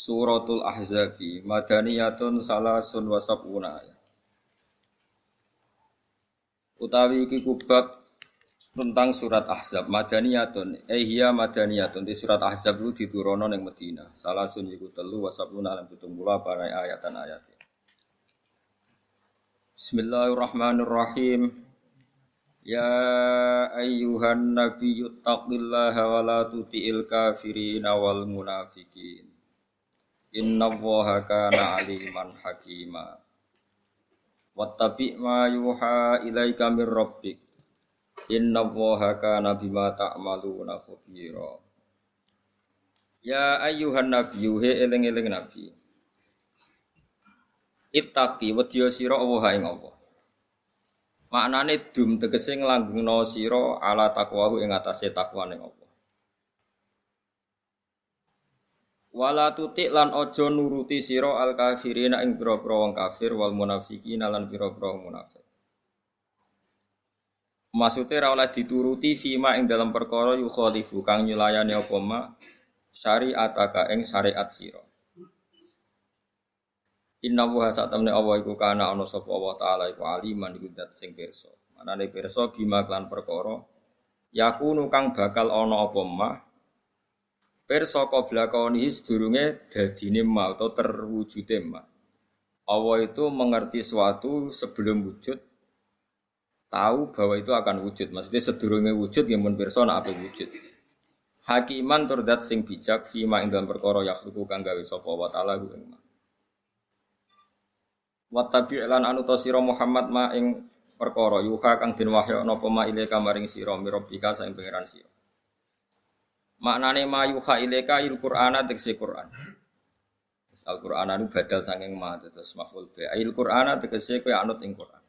Suratul Ahzabi Madaniyatun salasun wasabuna Utawi iki kubab tentang surat Ahzab Madaniyatun. Eh iya Madaniyatun. Di surat Ahzab itu diturono ning Madinah. Salasun iku telu wasabuna lan 70 para ayatan ayat Bismillahirrahmanirrahim. Ya ayyuhan nabiyyu taqillaha wa la tuti'il kafirin wal munafikin Inna Allaha kana aliman hakima. Wattabi ma yuha ilaika min rabbik. Inna Allaha kana bima ta'maluna khabira. Ya ayyuhan nabiyyu he eling-eling nabi. Ittaqi wedya sira Allah ing Allah. Maknane dum tegese nglanggengno sira ala takwahu ing atase takwane Allah. Wala tutik lan ojo nuruti siro al kafirina ing pira-pira wong kafir wal munafiqina lan pira-pira munafik. Maksudnya ra oleh dituruti fima ing dalam perkara yukhalifu kang nyulayani apa ma syariataka ing syariat sira. Inna wa satamne Allah iku kana ana sapa Allah taala iku aliman iku dat sing pirsa. Manane pirsa bima klan perkara yakunu kang bakal ana apa ma Perso qabla kaunihi sedurunge dadine ma atau terwujude ma. Allah itu mengerti suatu sebelum wujud tahu bahwa itu akan wujud. Maksudnya sedurunge wujud yang pun perso nak apa wujud. Hakiman turdat sing bijak fima ing dalam perkara yakhluqu kang gawe sapa wa taala ku ing ma. Wa lan anu Muhammad ma ing perkara yuha kang den wahya napa ma ile kamaring sira mirabika saing pangeran sira. Maknane mayuha ilaika il Qur'ana tegese Qur'an. Al Qur'an anu badal saking ma terus maf'ul bi. Il Qur'ana tegese kowe anut ing Qur'an.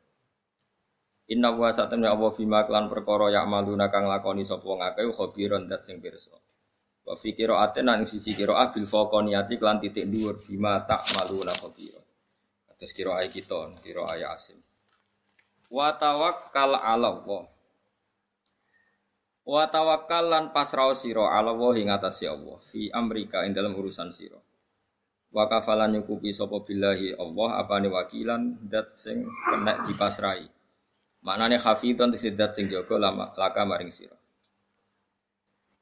Inna wa satamna Allah bima klan perkara ya maluna kang lakoni sapa wong akeh khabiron dat sing pirsa. Wa fi qira'atin nang sisi qira'ah bil faqaniyati klan titik dhuwur bima tak maluna khabira. Terus qira'ah kita, qira'ah ya asim. Wa tawakkal 'ala Allah. Wa tawakkal lan pasrah sira ala wa ing atase Allah fi amrika ing dalam urusan sira. Wa kafalan nyukupi sapa billahi Allah apane wakilan dat sing kena dipasrai. Maknane hafidhon tegese dat sing jaga laka maring sira.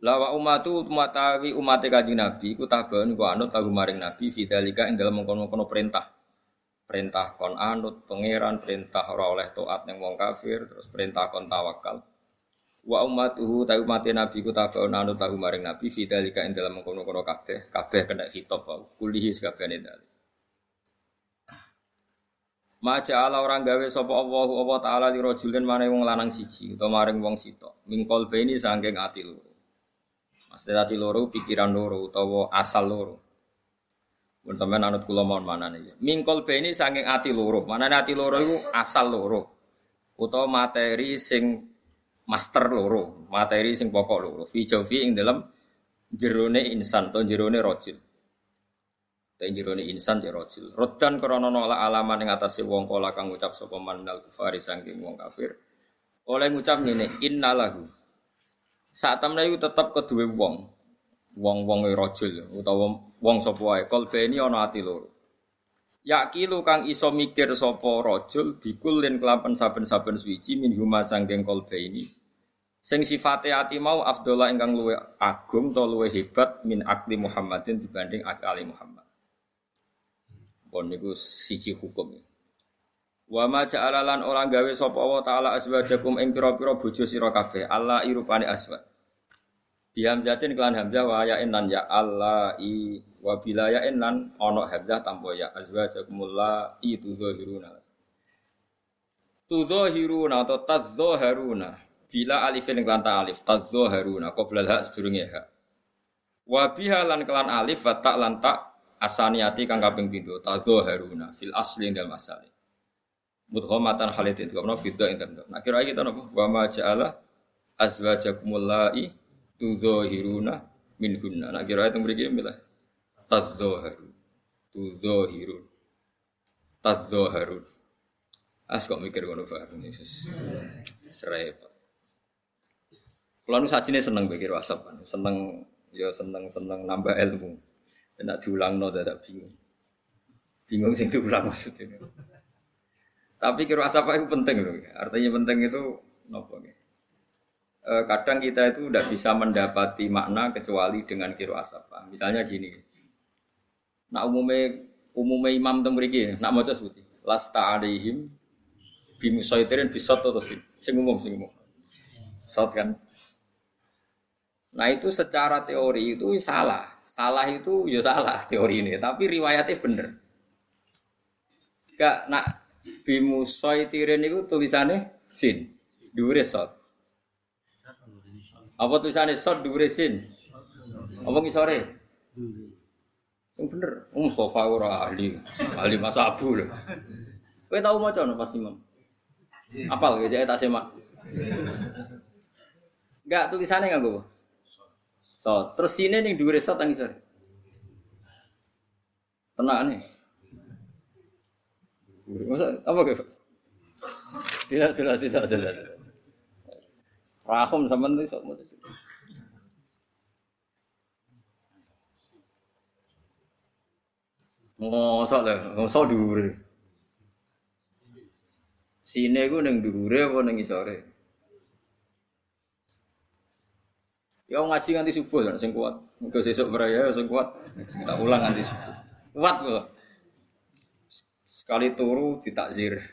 Lawa umatu umatawi umat kanjeng Nabi ku tabaun ku anut tahu maring Nabi fidzalika ing dalam mengkono-kono perintah. Perintah kon anut pangeran, perintah ora oleh taat ning wong kafir, terus perintah kon tawakal. Wa ummatuhu ta umat Nabi ku tabaun anu tahu maring Nabi fidzalika ing dalam mengkono-kono kabeh, kabeh kena khitab wae. Kulihi sakabehane dalil. Maja ala orang gawe sapa Allah Allah taala li rajulin mane wong lanang siji utawa maring wong sito. Mingkol beni saking ati loro. Mesti ati loro pikiran loro utawa asal loro. Mun sampean anut kula mon manane. Mingkol beni saking ati loro. Manane ati loro iku asal loro. Utawa materi sing master loro, materi sing pokok loro. Fi jawfi ing dalam jerone insan atau jerone rojul. Tapi jerone insan ya rojul. Rodan krana nolak alaman ing atase wong kala kang ngucap sapa man kufari wong kafir. Oleh ngucap ngene, innalahu. Saat temne iku tetep wong. Wong-wong rojul utawa wong sapa wae kalbeni ana ati loro. Yakilu kang iso mikir sapa rajul bikulin kelapan saben-saben suci min huma sanggeng kolbe ini. Sing sifate ati mau afdola ingkang luwe agung to luwe hebat min akli Muhammadin dibanding akali Muhammad. Pon niku siji hukum. Wa ma ja'ala lan ora gawe sapa Allah taala aswajakum ing pira-pira bojo sira kabeh. Allah irupane aswad. Bihamzatin kelan hamzah wa ya'in lan ya Allah i wa bilayain lan ana hamzah tanpa ya. Azwajakumul la i tudzahiruna. Tudzahiruna atau tadzaharuna bila alifin kelan ta alif tadzaharuna qabla hak sedurunge hak. Wa biha lan kelan alif wa ta lan ta asaniati kang kaping pindho fil asli asale mudghamatan halid itu kamno fidda dalem nah kira kita napa wa ma ja'ala azwajakumul la'i tudzahiruna minhunna. Nah kira itu mriki tadzaharu tudzahirun tadzaharun as kok mikir ngono bareng Yesus serepot kalau nu sajine seneng pikir WhatsApp seneng ya seneng seneng nambah ilmu Enak diulang no bingung. Bingung sih diulang maksudnya. Tapi kira asapa itu penting loh. Artinya penting itu nopo e, kadang kita itu tidak bisa mendapati makna kecuali dengan kiro asapa. Misalnya gini. Nak umumnya umumnya imam tembriki, nak mau sebuti. Lasta alaihim bimusaitirin bisot atau sih. Sing umum, sing umum. Sot kan. Nah itu secara teori itu salah. Salah itu ya salah teori ini, tapi riwayatnya bener. Gak nak bimusoy tiren itu tulisannya sin, dure sot. Apa tulisannya sot dure sin? Apa ngisore? Yang bener, um sofa ora ahli, ahli masabu loh. Kowe tau maca no pas imam? Apal ya tak semak. Enggak tulisannya enggak gue. So, terus sini nih dua resort tangis sore. Tenang nih. Masa apa ke? Tidak, tidak, tidak, tidak. Rahum sama nih sok mau Ngosok lah, ngosok dure. Sini gue neng dure apa neng isore? Ya ngaji nganti subuh kan sing kuat. Muga sesuk beraya sing kuat. Ulang nganti subuh. Kuat kok. Sekali turu ditakzir.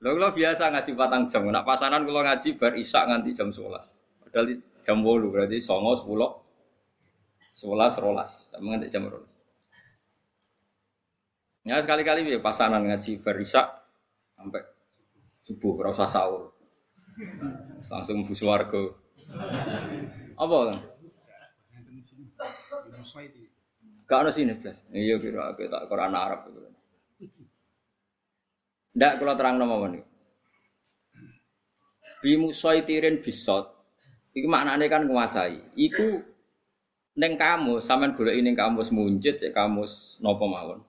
Lho kula biasa ngaji patang jam. Nak pasanan kula ngaji bar isak nganti jam 11. Padahal jam 8 berarti 9 10 11 rolas. Sama nganti jam 12. Ya sekali-kali ya pasanan ngaji bar isak sampai subuh ora usah sahur. Langsung bu warga. Apa kan? Gak ada sini, Blas. Iya kira kita Quran Arab. Ndak kalau terang nama ini. Bimusaitirin bisot. Iku maknanya kan menguasai. Iku neng kamu, sampean golek ning kamus munjid, cek kamus nopo mawon.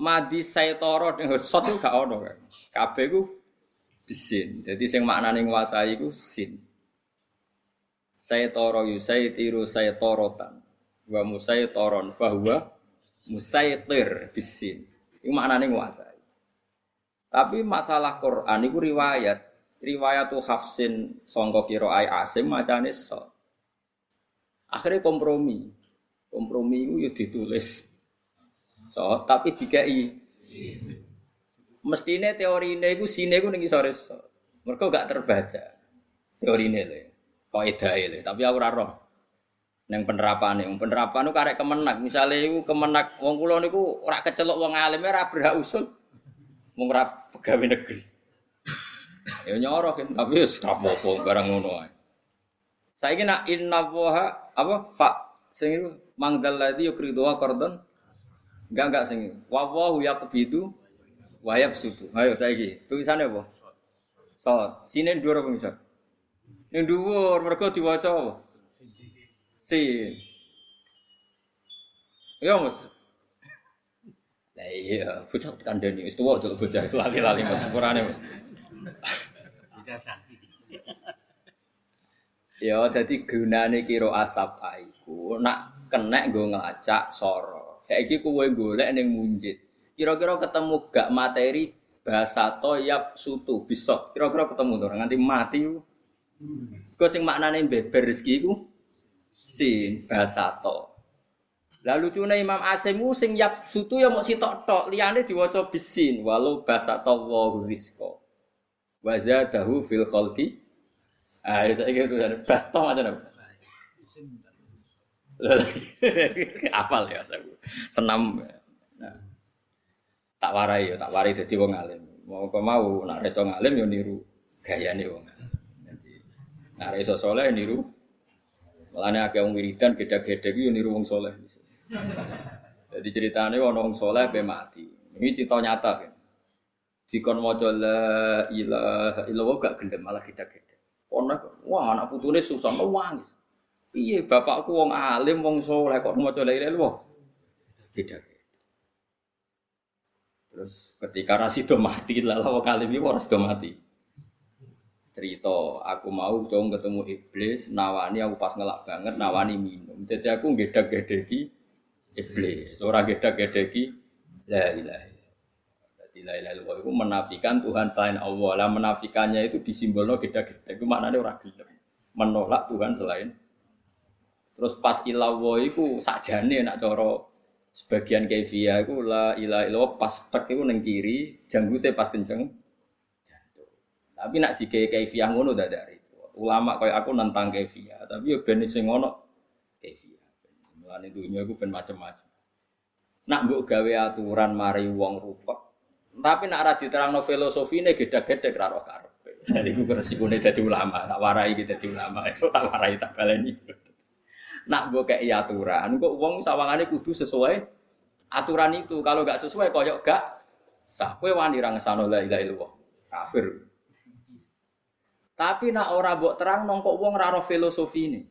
Madi saitoro ning sot itu gak ono kan. Kabeh ku bisin. Jadi sing maknane nguasai iku sin. Saya toro yu saya tiru saya torotan. Wa musai toron fahuwa musaitir bisin. Iku maknane nguasai. Tapi masalah Quran itu riwayat. Riwayat tuh Hafsin songkok kiro ay asim macane so. Akhirnya kompromi. Kompromi itu ya ditulis. So, tapi dikai mestine teori ini gue sini gue nih sore mereka gak terbaca teori ini le. Kok le tapi aku raro neng penerapan nih penerapan itu karek kemenak. Misalnya itu kemenak wong kulo niku ora kecelok wong alim ora berhak usul. Wong pegawai negeri. Ya nyoroh kan tapi wis apa barang ngono saiki nak inna waha apa fa sing itu mangdal ladzi yukridu qardon enggak enggak sing wa wa yaqbidu Wayab sudu. Ayo saiki. Tulisannya apa? So, sini dua apa misal? Yang dua mereka diwaca apa? Si. Ya mas. Lah iya, bocah kandani wis tuwa bocah itu lali-lali mas sepurane mas. Ya dadi gunane kira asap iku nak kenek nggo ngelacak soro. Saiki kowe golek ning munjid. Kira-kira ketemu gak materi bahasa toyab sutu bisa. Kira-kira ketemu tuh nganti mati. Kau sing maknane beber rezeki sin bahasa to. Lalu cuna Imam Asim sing yap sutu ya mau sitok tok, liyane diwaca bisin walau bahasa to wa rizqa. Wa zadahu fil khalqi. Ah, itu gitu kan. Bas to macam apa? Apal ya saya. Senam. Nah tak warai ya, tak warai jadi wong alim. Mau kau mau nak reso ngalim ya niru gaya nih wong. Nak reso soleh niru Mulane akeh wong wiridan gede-gede yo niru wong saleh. Jadi ceritanya orang wong soleh be mati. Ini cerita nyata kan. Jika maca la ilaha illallah gak gelem malah kita gede. Ono wah anak putune susah nangis. Piye bapakku wong alim wong soleh kok maca la ilaha illallah. Tidak. Terus ketika Rasido mati lah wong alim iki ora mati. Cerita, aku mau dong ketemu iblis, nawani aku pas ngelak banget, nawani minum. Jadi aku gedek-gedeki iblis. Ora gedek-gedeki la ilaha la ilaha illallah itu menafikan Tuhan selain Allah. Lah menafikannya itu disimbolno gedek-gedek. Itu maknanya ora gelem. Menolak Tuhan selain Terus pas ilawo iku sakjane nak cara sebagian kaifiah iku la ilaha illallah pas tek iku ning kiri, janggute pas kenceng jantung. Tapi nak jike kaifiah ngono dari Ulama kayak aku nentang kaifiah, tapi yo ben sing ngono Mulane dunia iku ben macam-macam. Nak mbok gawe aturan mari wong rupek. Tapi nak ora diterangno filosofine gedhe-gedhe ra roh karepe. Jadi iku resikone dadi ulama, tak warai iki dadi ulama. Tak warai tak baleni. Nak mbok kei aturan, kok wong sawangane kudu sesuai aturan itu. Kalau gak sesuai koyok gak sah. Kowe wani ra ngesano la ilaha. Kafir. Tapi nak ora mbok terang nongkok wong ra roh filosofine.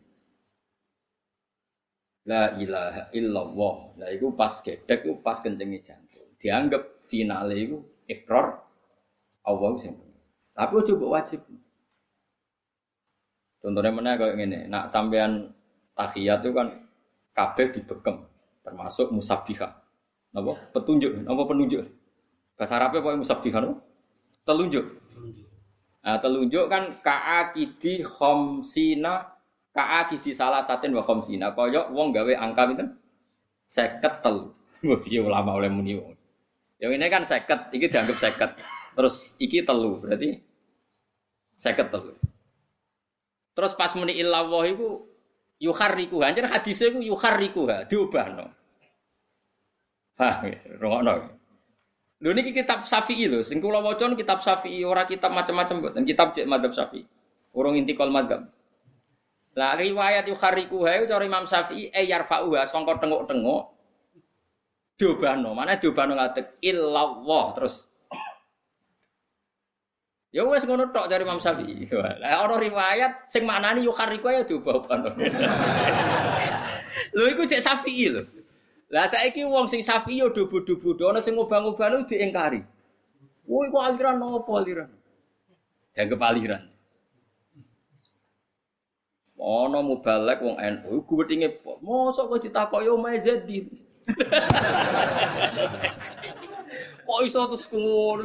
La ilaha illallah. Lah iku pas gedek pas kencengi jantung. Dianggap finale iku ikrar Allah sing Tapi ojo mbok wajib. Contohnya mana kayak gini, nak sampean tahiyat itu kan kabeh dibekem, termasuk musabbiha. Napa? Petunjuk, napa penunjuk? Bahasa Arabnya apa musabbiha no? Telunjuk. Nah, telunjuk kan ka'akidi khomsina Ka'a di salah satin wa khamsina. Koyok wong gawe angka pinten? 50 Wah, piye ulama oleh muni. Yang ini kan seket, iki dianggap seket. Terus iki telu, berarti seket telu. Terus pas muni illallah iku yuharriku. Anjir hadisnya iku yuharriku ha, diubahno. Hah, rungokno. Lho niki kitab Syafi'i lho, sing kula waca kitab Syafi'i ora kitab macam-macam mboten, kitab cek madzhab Syafi'i. Urung intikal madzhab. Lah riwayat yukhariku hae cara Imam Syafi'i e yarfa'uha sangka tengok-tengok diobano. Mana diobano ngatek illallah terus Ya wes ngono tok dari Imam Syafi'i. Lah ana riwayat sing maknani yukhariku ya diobano. Lho iku cek Syafi'i lho. Lah saiki wong sing Syafi'i yo dubu-dubu, ana sing ngobang-obang diingkari. Woi kok aliran apa aliran? Dianggap aliran. Ono mubalek wong NU iku wetinge mosok kok ditakoki omahe Zadin. Kok iso terus ngono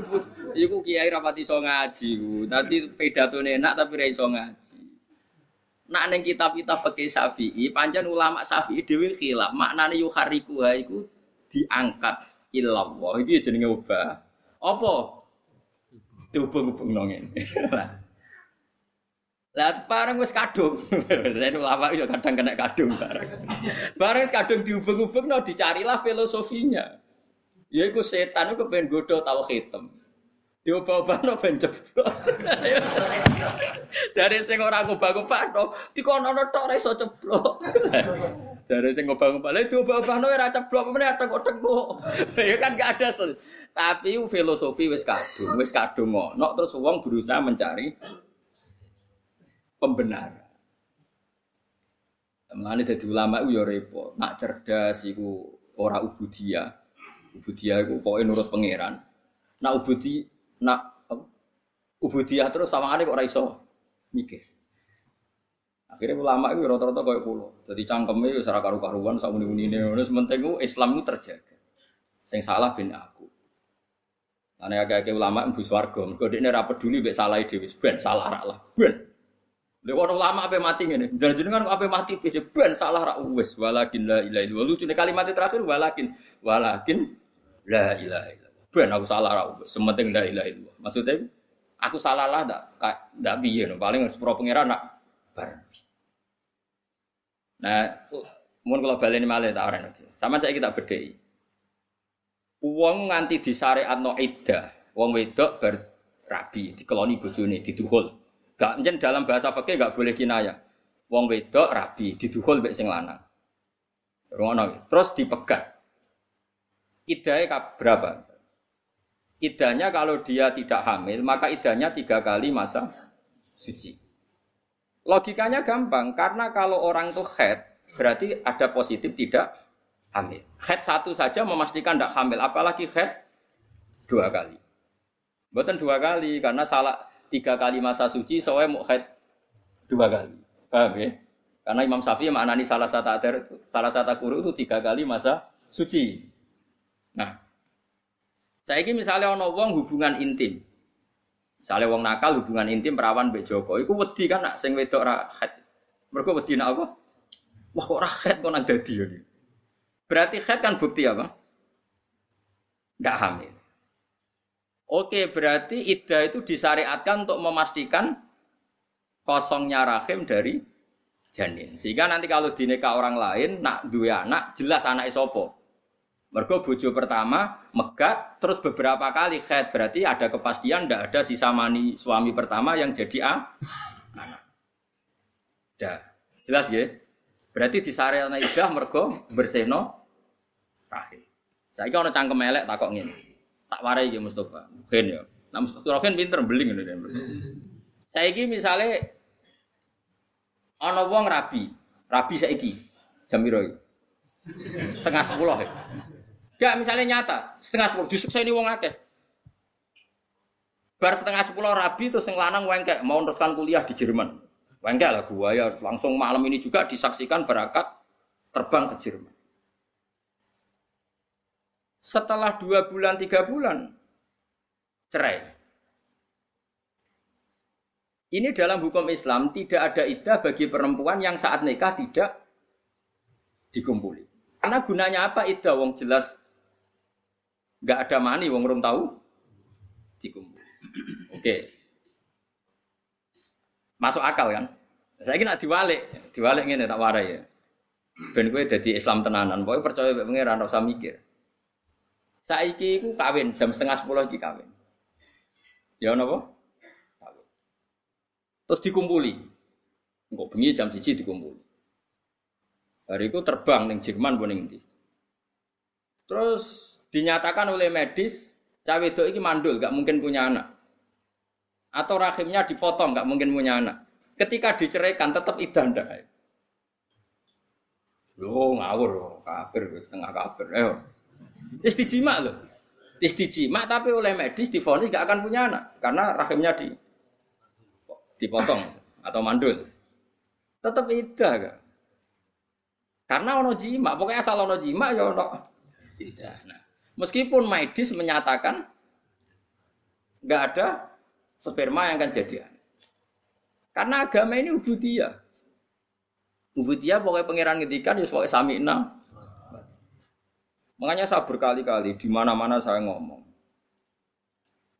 Iku kiai rapati iso ngaji ku. Dadi pedatone enak tapi ra iso ngaji. Nak ning kitab-kitab fikih Syafi'i, pancen ulama Syafi'i dhewe khilaf. Maknane yuhariku ha iku diangkat ilallah. Iki jenenge ubah. Apa? Dihubung-hubung nongin. Lah bareng wis kadung. Nek ulama yo kadang kena kadung bareng. Bareng wis kadung dihubung-hubungno dicarilah filosofinya. Ya iku setan iku pengen godho hitam. Diobah-obahno ben jeblok. Jare sing ora ngobah-ngobahno dikonono tok ora iso ceblok. Jare sing ngobah-ngobah lha diobah-obahno ora ceblok meneh tengok-tengok. Ya kan gak ada tapi filosofi wis kadung, wis kadung ngono terus wong berusaha mencari pembenar. Mulane dadi ulama itu ya repot. Nak cerdas iku ora ubudiyah. Ubudiyah iku pokoke nurut pangeran. Nak ubudi nak ubudiyah terus sawangane kok ora iso mikir. Akhirnya ulama itu rata-rata kayak pulau. Jadi cangkemnya itu secara karu-karuan, sama muni-muni ini. Sementing itu Islam itu terjaga. Sing salah bin aku. Karena agak-agak ulama itu suarga. Mereka peduli, be salah ide, ben salah lah, ben. Lha ono ulama apa mati ngene. Jenengan apa mati pede ben salah ra wis walakin la ilaha illallah. Lucune kalimat terakhir walakin walakin la ilaha illallah. Ben aku salah ra wis. Sementing la ilaha illallah. Maksudnya aku salah lah ndak ndak piye no. Paling sepuro pangeran nak bar. Nah, mun kalau baleni malih tak ora Sama saya kita bedhei. Wong nganti disyariatno iddah, wong wedok bar rabi dikeloni bojone diduhul. Gak menjen dalam bahasa fakih gak boleh kinaya. Wong wedok rabi didukhul mbek sing lanang. Rungono. Terus dipegat. Idahnya berapa? Idahnya kalau dia tidak hamil, maka idahnya tiga kali masa suci. Logikanya gampang, karena kalau orang itu head, berarti ada positif tidak hamil. Head satu saja memastikan tidak hamil, apalagi head dua kali. Bukan dua kali, karena salah tiga kali masa suci, soalnya head dua kali. Paham ya? Karena Imam Syafi'i maknani salah satu adar, salah satu guru itu tiga kali masa suci. Nah, saya ini misalnya ono wong hubungan intim, misalnya wong nakal hubungan intim perawan Mbak Joko, itu wedi kan nak sing wedok rahat. Mereka wedi nak apa? Wah kok rahat kok nang dadi. Berarti head kan bukti apa? Tidak hamil. Oke, berarti iddah itu disyariatkan untuk memastikan kosongnya rahim dari janin. Sehingga nanti kalau dineka orang lain, nak dua anak, jelas anak isopo. Mergo bojo pertama megat terus beberapa kali head berarti ada kepastian tidak ada sisa mani suami pertama yang jadi a anak. Dah jelas ya. Berarti di sarana idah mergo berseno rahim. Saya kira orang cangkem elek takok ngene. Tak warai iki Mustofa. Mungkin ya. Nah Mustofa kan pinter beling ngene. Saya ini misalnya ana wong rabi, rabi saiki jam piro Setengah sepuluh ya. Gak misalnya nyata, setengah sepuluh, ini wong akeh. Bar setengah sepuluh rabi terus yang lanang wengkek mau teruskan kuliah di Jerman. Wengkek lah gua ya langsung malam ini juga disaksikan berakat terbang ke Jerman. Setelah dua bulan, tiga bulan, cerai. Ini dalam hukum Islam tidak ada idah bagi perempuan yang saat nikah tidak dikumpuli. Karena gunanya apa idah? Wong jelas nggak ada mani, wong rum tahu dikumpuli. Oke, masuk akal kan? Saya kira diwalik, diwalik ini tak warai ya. Ben gue jadi Islam tenanan, pokoknya percaya pengiran, rasa mikir. Saiki iku kawin jam setengah sepuluh iki kawin. Ya napa? Kawin. Terus dikumpuli. Engko bengi jam siji dikumpuli. Hari itu terbang ning Jerman pun ning Terus dinyatakan oleh medis cawe itu iki mandul, gak mungkin punya anak. Atau rahimnya dipotong, gak mungkin punya anak. Ketika diceraikan tetap idah ndak. Lo ngawur, kafir, setengah kafir. Ayo. Istijima loh. Istijima tapi oleh medis difonis gak akan punya anak karena rahimnya di dipotong atau mandul. Tetap ida gak? Karena ono jima, pokoknya asal ono jima ya ono tidak. Nah, meskipun medis menyatakan nggak ada sperma yang akan jadi Karena agama ini ubudiyah. Ubudiyah pokoknya pangeran ngedikan ya pokoknya sami enam Makanya saya berkali-kali di mana-mana saya ngomong.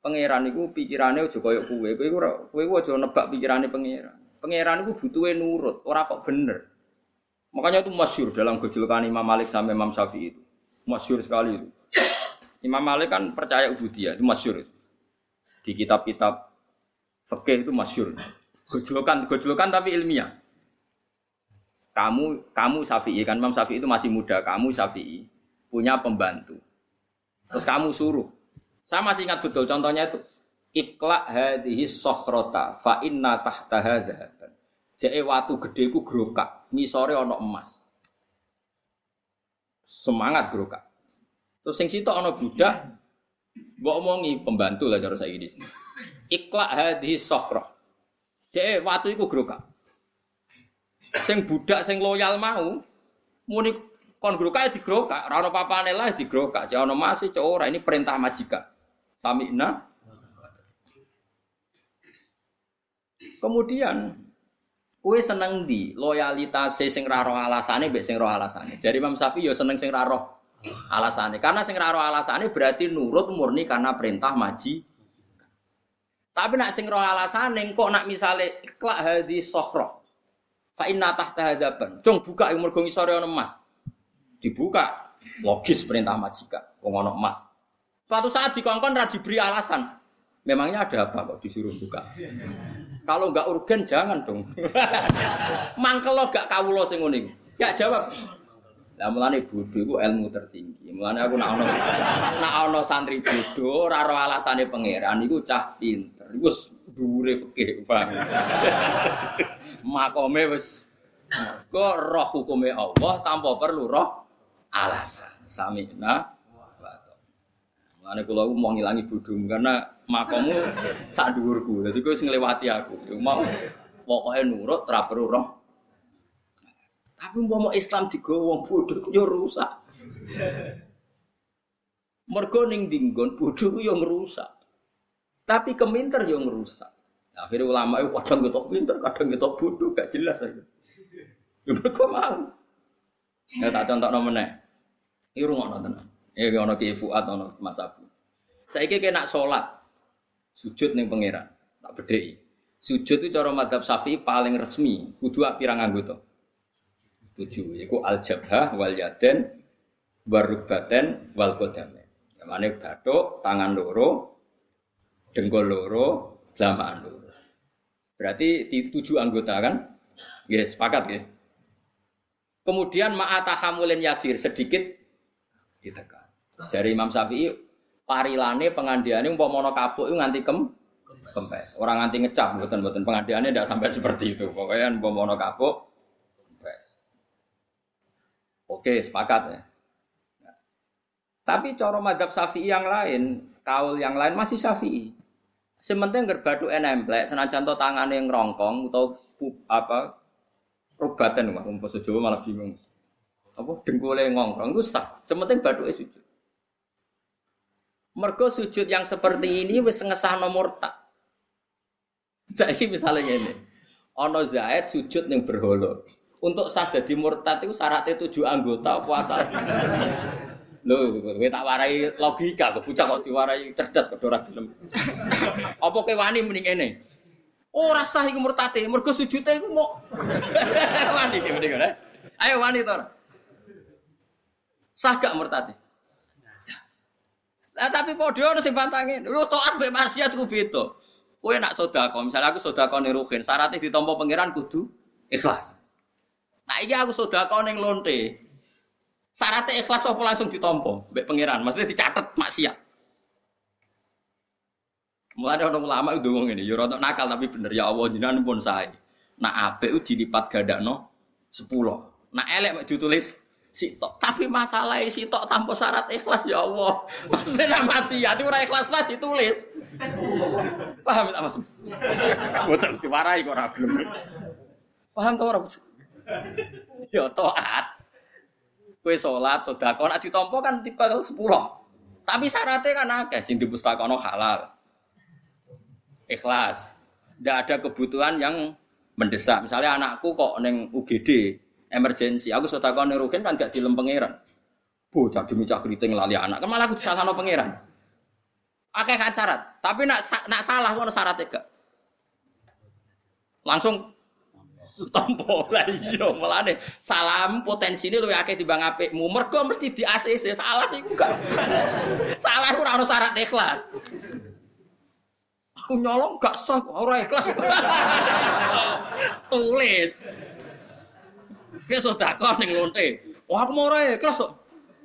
Pangeran itu pikirannya aja koyo kue, kue kue kue aja nebak pikirannya pangeran. Pangeran itu butuhnya nurut, orang kok bener. Makanya itu masyur dalam gejolkan Imam Malik sampai Imam Syafi'i itu. Masyur sekali itu. Imam Malik kan percaya ubudiyah, itu masyur. Di kitab-kitab fikih itu masyur. Gejolokan, gejolokan tapi ilmiah. Kamu, kamu Syafi'i kan Imam Syafi'i itu masih muda, kamu Syafi'i punya pembantu. Terus kamu suruh. Saya masih ingat betul contohnya itu. Ikla hadhihi sokhrota fa inna tahtaha dhahaban. Jadi watu gede ku grokak, ngisore ana emas. Semangat grokak. Terus sing situ ana budak mbok omongi pembantu lah cara saya di sini. Ikla hadhihi sokhroh. Jadi watu grokak. Sing budak sing loyal mau muni Kon grokak ya digrokak, ora ono papane lah ya digrokak. Jangan ono masih ora ini perintah majikan. Sami'na. Kemudian kue seneng di loyalitas sing ra roh alasane mbek sing roh alasane. Jadi Imam Syafi'i yo seneng sing ra roh alasane. Karena sing ra roh alasane berarti nurut murni karena perintah maji. Tapi nak sing roh alasane kok nak misale iklak hadis sokhro. Fa inna tahta hadaban. Cung buka yang mergo ngisore ono emas dibuka logis perintah majikan wong ono emas suatu saat dikongkon ra diberi alasan Memangnya ada apa kok disuruh buka? Kalau nggak urgen jangan dong. Mangkel gak kawulo sing ngene. Ya jawab. Lah mulane bodho iku ilmu tertinggi. Mulane aku nak ono nak ono santri bodho ora ro alasane pangeran iku cah pinter. Wis dhuwure fikih, Bang. Makome wis kok roh hukume Allah tanpa perlu roh alasan. Samina Mulane kula mau ngilangi bodhomu karena makomu sak dhuwurku. Dadi kowe sing nglewati aku. Ya mau pokoke nurut ora perlu roh. Tapi umpama Islam digawa wong bodho yo rusak. Mergo ning dinggon bodho yo ngrusak. Tapi keminter yo ngrusak. Akhirnya ulama itu kadang kita pinter, kadang kita bodoh, gak jelas aja. Ya mereka mau. Ya tak contoh nomornya. Ini rumah nonton. Ya ono Ki Fuad ono Mas Abu. Saiki kena sholat sujud ning pangeran. Tak bedheki. Sujud itu cara madhab Syafi'i paling resmi, kudu pirang anggota. Tujuh, yaiku al jabhah wal yaden warubaten wal qadamain. Yamane bathuk, tangan loro, dengkul loro, jamaah loro. Berarti di tujuh anggota kan? Yes, sepakat ya. Kemudian ma'atahamulin yasir sedikit ditekan. Jari Imam Syafi'i parilane pengandiane umpama kapuk itu nganti kem kempes. Orang nganti ngecap mboten-mboten pengandiane tidak sampai seperti itu. Pokoknya umpama kapuk kempes. Oke, sepakat ya. Tapi coro madhab syafi'i yang lain, kaul yang lain masih syafi'i. Sementing gerbadu enemplek, senajan tangan yang rongkong atau apa rubatan mah umpama Jawa malah bingung. Apa dengkule ngongkrong itu sah. Sementing badu sujud. Mergo sujud yang seperti ini wis ngesah nomor tak. Jadi misalnya ini, ono Zaid sujud yang berholo. Untuk sah jadi murtad itu syaratnya tujuh anggota puasa. Lho, kowe tak warai logika, kok bocah kok diwarai cerdas kok ora gelem. Apa kowe wani mending ngene? Ora sah iku murtate, mergo sujude iku mau wani iki mending Ayo wani to. Sah gak murtate? Nah, tapi podo ono sing bantangin. Lu taat mbek maksiat ku beda. Kowe nak misalnya aku sedekah ning ruhin, syaratnya ditampa pangeran kudu ikhlas. Nah, iki aku sedekah ning lonte. Syaratnya ikhlas apa langsung ditampa mbek pangeran? Maksudnya dicatat maksiat. Mulai ada ulama itu ngomong ini, ya nakal tapi bener ya Allah jinan pun saya. Nah apik dilipat no sepuluh. Nah elek ditulis sitok. Tapi masalah sitok tanpa syarat ikhlas ya Allah. Maksudnya maksiat itu ikhlas lah ditulis. Paham tak Mas? Bocah mesti warai kok ora gelem. Paham ta ora Ya taat. Kowe salat, sedekah nek ditampa kan tipe 10. Tapi syaratnya kan akeh sing dipustakono halal. Ikhlas. Tidak ada kebutuhan yang mendesak. Misalnya anakku kok neng UGD, emergensi. Aku sudah tahu nih Rukin kan gak dilem pangeran. Bocah demi cak keriting lali anak. Kan malah aku salah no pangeran. Akeh kan syarat. Tapi nak nak salah kok syarat itu. Langsung tompo lah iya nih salam potensi ini lebih akeh dibang apikmu mergo mesti di ACC salah gak salah ora ono syarat ikhlas aku nyolong gak sah ora ikhlas tulis Ki sedekah ning lonte. Wah aku mau ikhlas kok.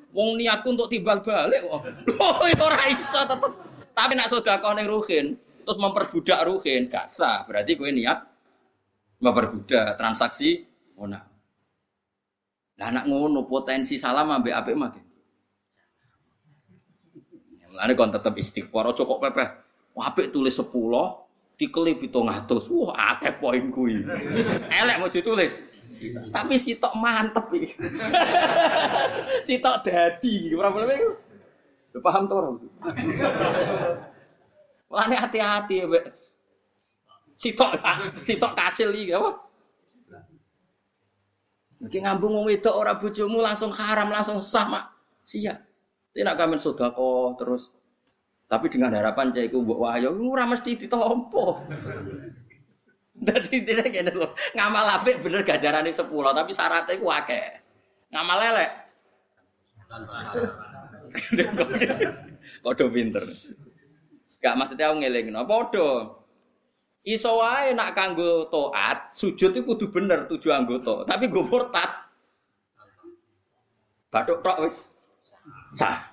Wong niatku untuk timbal balik kok. Oh ora iso tetep. Tapi nak sedekah ning ruhin, terus memperbudak ruhin, gak sah. Berarti kowe niat memperbudak transaksi ona. Lah anak ngono potensi salam ambek apik mah. Mulane kon tetep istighfar aja kok pepeh. Apik tulis 10, dikelip 700. Wah, akeh poin kuwi. Elek mau ditulis. Tapi sitok mantep iki. sitok dadi, probleme iku. Lu paham to ora? Mulane hati-hati mbek sitok sitok kasil iki apa? Mungkin ngambung wong wedok ora bojomu langsung haram, langsung sah mak. Sia. Tidak kamen sedekah terus tapi dengan harapan cah iku mbok wahyu ora mesti ditompo. Dadi tidak ngene lho. Ngamal apik bener gajarane 10, tapi syaratnya iku akeh. Ngamal lelek. Kode pinter. Gak maksudnya aku ngelingno. Padha. Iso wae nak kanggo taat, sujud itu kudu bener tujuh anggota, tapi gue murtad. Batuk tok wis sah.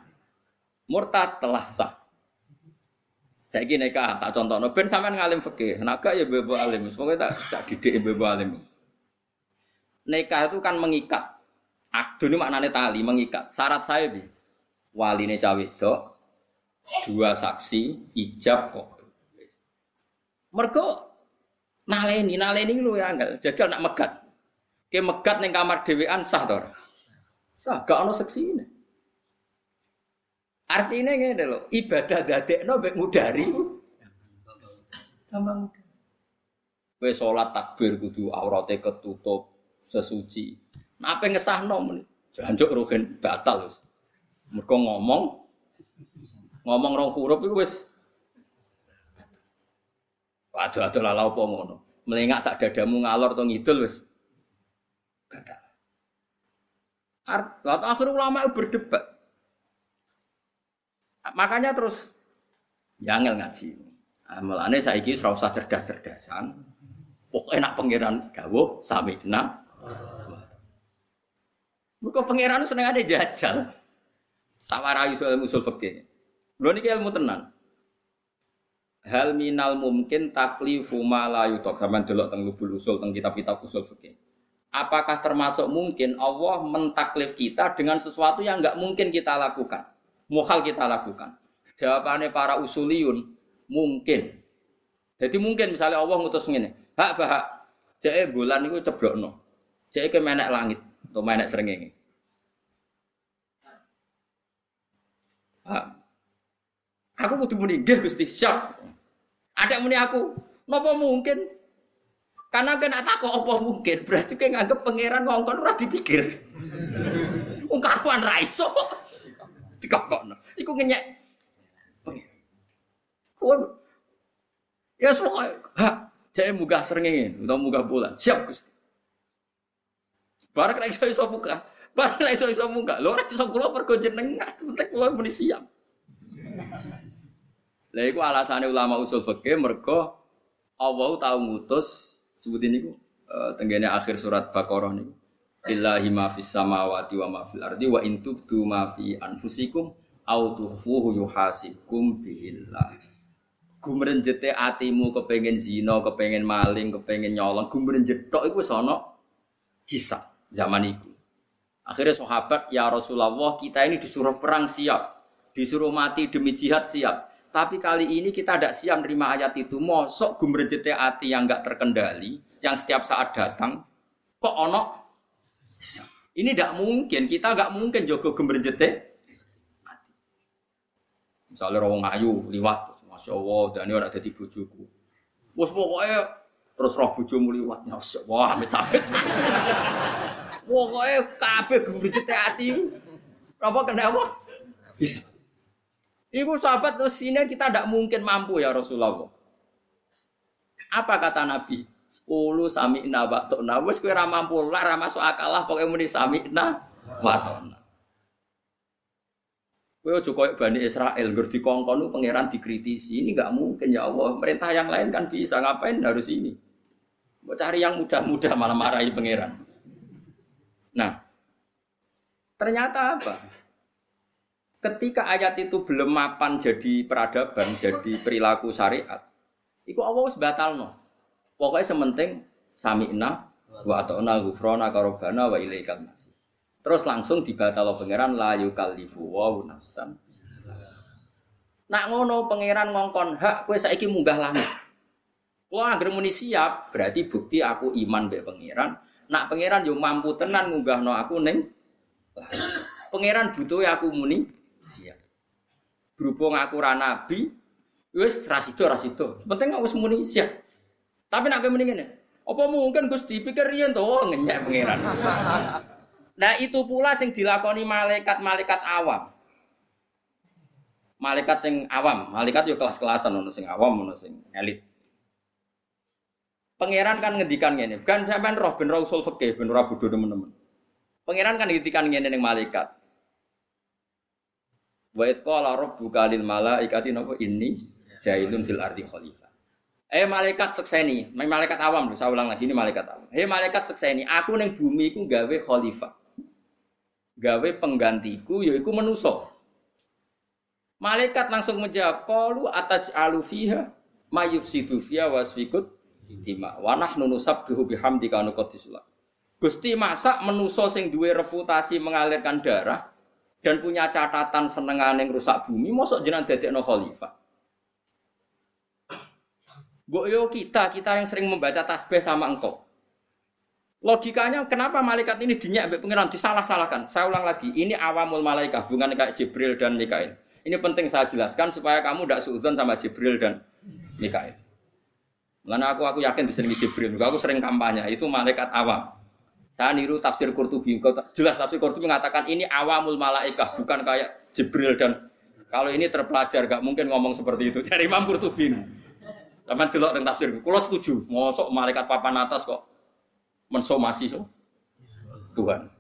Murtad telah sah. Saya gini kak, tak contoh, no, ben sampean ngalim fikih, naga ya bebo alim, semoga tak tak didik bebo alim. Nikah itu kan mengikat. Akdu ini maknanya tali, mengikat. Syarat saya bi, wali ini cawe dua saksi, ijab kok. Mergo naleni, naleni lu ya enggak, jajal nak megat. Ke megat ning kamar dhewean sah to Sah, gak ono seksi ini. Artinya ngene lho, ibadah dadekno mek ngudari. Gampang. Kowe salat takbir kudu aurate ketutup, sesuci. Nah, apa ngesahno men? Janjuk ruhin batal wis. Mergo ngomong ngomong rong huruf iku wis Waduh aduh lalau apa ngono. Melengak sak dadamu ngalor to ngidul wis. Batal. Art, akhir ulama berdebat. Makanya terus yangel ngaji. Nah, mulane saiki ora usah cerdas-cerdasan. Pokoknya enak pangeran dawuh samikna. Muga pangeran senengane jajal. Sawarayu soal usul fikih. Lho niki ilmu tenan hal minal mungkin taklifu ma la yutok sampean delok teng lubul usul teng kitab-kitab usul fikih. Apakah termasuk mungkin Allah mentaklif kita dengan sesuatu yang nggak mungkin kita lakukan? Mukhal kita lakukan. Jawabannya para usuliyun mungkin. Jadi mungkin misalnya Allah ngutus ngene, hak bahak, jeke bulan itu ceblokno. Jeke ke menek langit atau menek srengenge. Aku kudu muni Gusti, siap. Ada muni aku, nopo mungkin? Karena kena takut apa mungkin, berarti kayak nganggep pangeran ngongkon ora dipikir. Wong karuan ra iso. Dikokokno. Iku ngenyek. Kuwi Ya pokoke ha, jek munggah srengenge utawa munggah bulan. Siap Gusti. Barang nek iso iso buka. Barang nek iso iso munggah. Lho ora iso kula pergo jenengan. Penting kula muni siap. Lah iku alasane ulama usul fikih mergo Allah tahu ngutus sebutin niku uh, tenggene akhir surat Baqarah niku. Billahi ma fis samawati wa ma fil ardi wa in tubdu ma fi anfusikum au tukhfuhu yuhasikum billah. Gumrenjete atimu kepengen zina, kepengen maling, kepengen nyolong, gumrenjet tok iku wis ana hisab zaman itu. Akhirnya sahabat, ya Rasulullah, kita ini disuruh perang siap, disuruh mati demi jihad siap. Tapi kali ini kita tidak siap menerima ayat itu. Mosok gumrejete hati yang nggak terkendali, yang setiap saat datang, kok ono? Ini tidak mungkin. Kita nggak mungkin jogo gumrejete hati. Misalnya rawong ayu liwat, masya Allah, dan ini orang jadi bujuku. Bos pokoknya terus roh bujumu liwat, masya Allah, amit. Pokoknya kabeh gumrejete hati. Apa kenapa? Bisa. Ibu sahabat terus sini kita tidak mungkin mampu ya Rasulullah. Apa kata Nabi? Ulu sami'na wa ta'na. Wes kowe ora mampu lah akal lah pokoke muni sami'na wa ta'na. Kowe aja koyo Bani Israel ngger dikongkon pangeran dikritisi. Ini enggak mungkin ya Allah. Perintah yang lain kan bisa ngapain harus ini. Mau cari yang mudah-mudah malah marahi pangeran. Nah, ternyata apa? Ketika ayat itu belum mapan jadi peradaban, jadi perilaku syariat, itu Allah wis no. Pokoknya sementing sami'na wa ata'na ghufrana karobana wa ilaikal masih. Terus langsung dibatal pangeran la yukallifu wa nafsan. Nak ngono pangeran ngongkon hak kowe saiki munggah langit. Wah, anggere muni siap, berarti bukti aku iman mbek pangeran. Nak pangeran yo mampu tenan ngunggahno aku ning Pangeran butuh aku muni siap. Berhubung aku ra nabi, wis rasido. Penting aku muni siap. Tapi nak muni ngene, apa mungkin Gusti pikir riyen to oh, ngenyek pangeran. Nah itu pula sing dilakoni malaikat-malaikat awam. Malaikat sing awam, malaikat yo kelas-kelasan ono sing awam ono sing elit. Pangeran kan ngendikan ngene, kan sampean roh ben usul fikih ben ora bodho teman-teman. Pangeran kan ngendikan ngene ning malaikat. Wa id qala rabbuka lil malaikati napa inni jailun fil ardi khalifah. Eh malaikat sekseni, malaikat awam saya ulang lagi ini malaikat awam. Eh malaikat sekseni, aku neng bumi ku gawe khalifah. Gawe penggantiku yaiku menuso. Malaikat langsung menjawab, "Qalu ataj'alu fiha mayufsidu fiha wasfikut dima wa nahnu bihamdika wa nuqaddisu Gusti masa menuso sing duwe reputasi mengalirkan darah dan punya catatan senengane rusak bumi, mosok jenengan dadekno khalifah. Mbok yo kita, kita yang sering membaca tasbih sama engkau. Logikanya kenapa malaikat ini dinyak mbek pengiran disalah-salahkan? Saya ulang lagi, ini awamul malaikat, bukan kayak Jibril dan Mikail. Ini penting saya jelaskan supaya kamu tidak seudon sama Jibril dan Mikail. Karena aku aku yakin di sini Jibril, aku sering kampanye, itu malaikat awam. Saya niru tafsir Qurtubi. Jelas tafsir Qurtubi mengatakan ini awamul malaikah, bukan kayak Jibril dan kalau ini terpelajar, gak mungkin ngomong seperti itu. Cari Imam Qurtubi. Sama delok tentang tafsir. Kulo setuju. Mosok malaikat papan atas kok mensomasi so. Tuhan.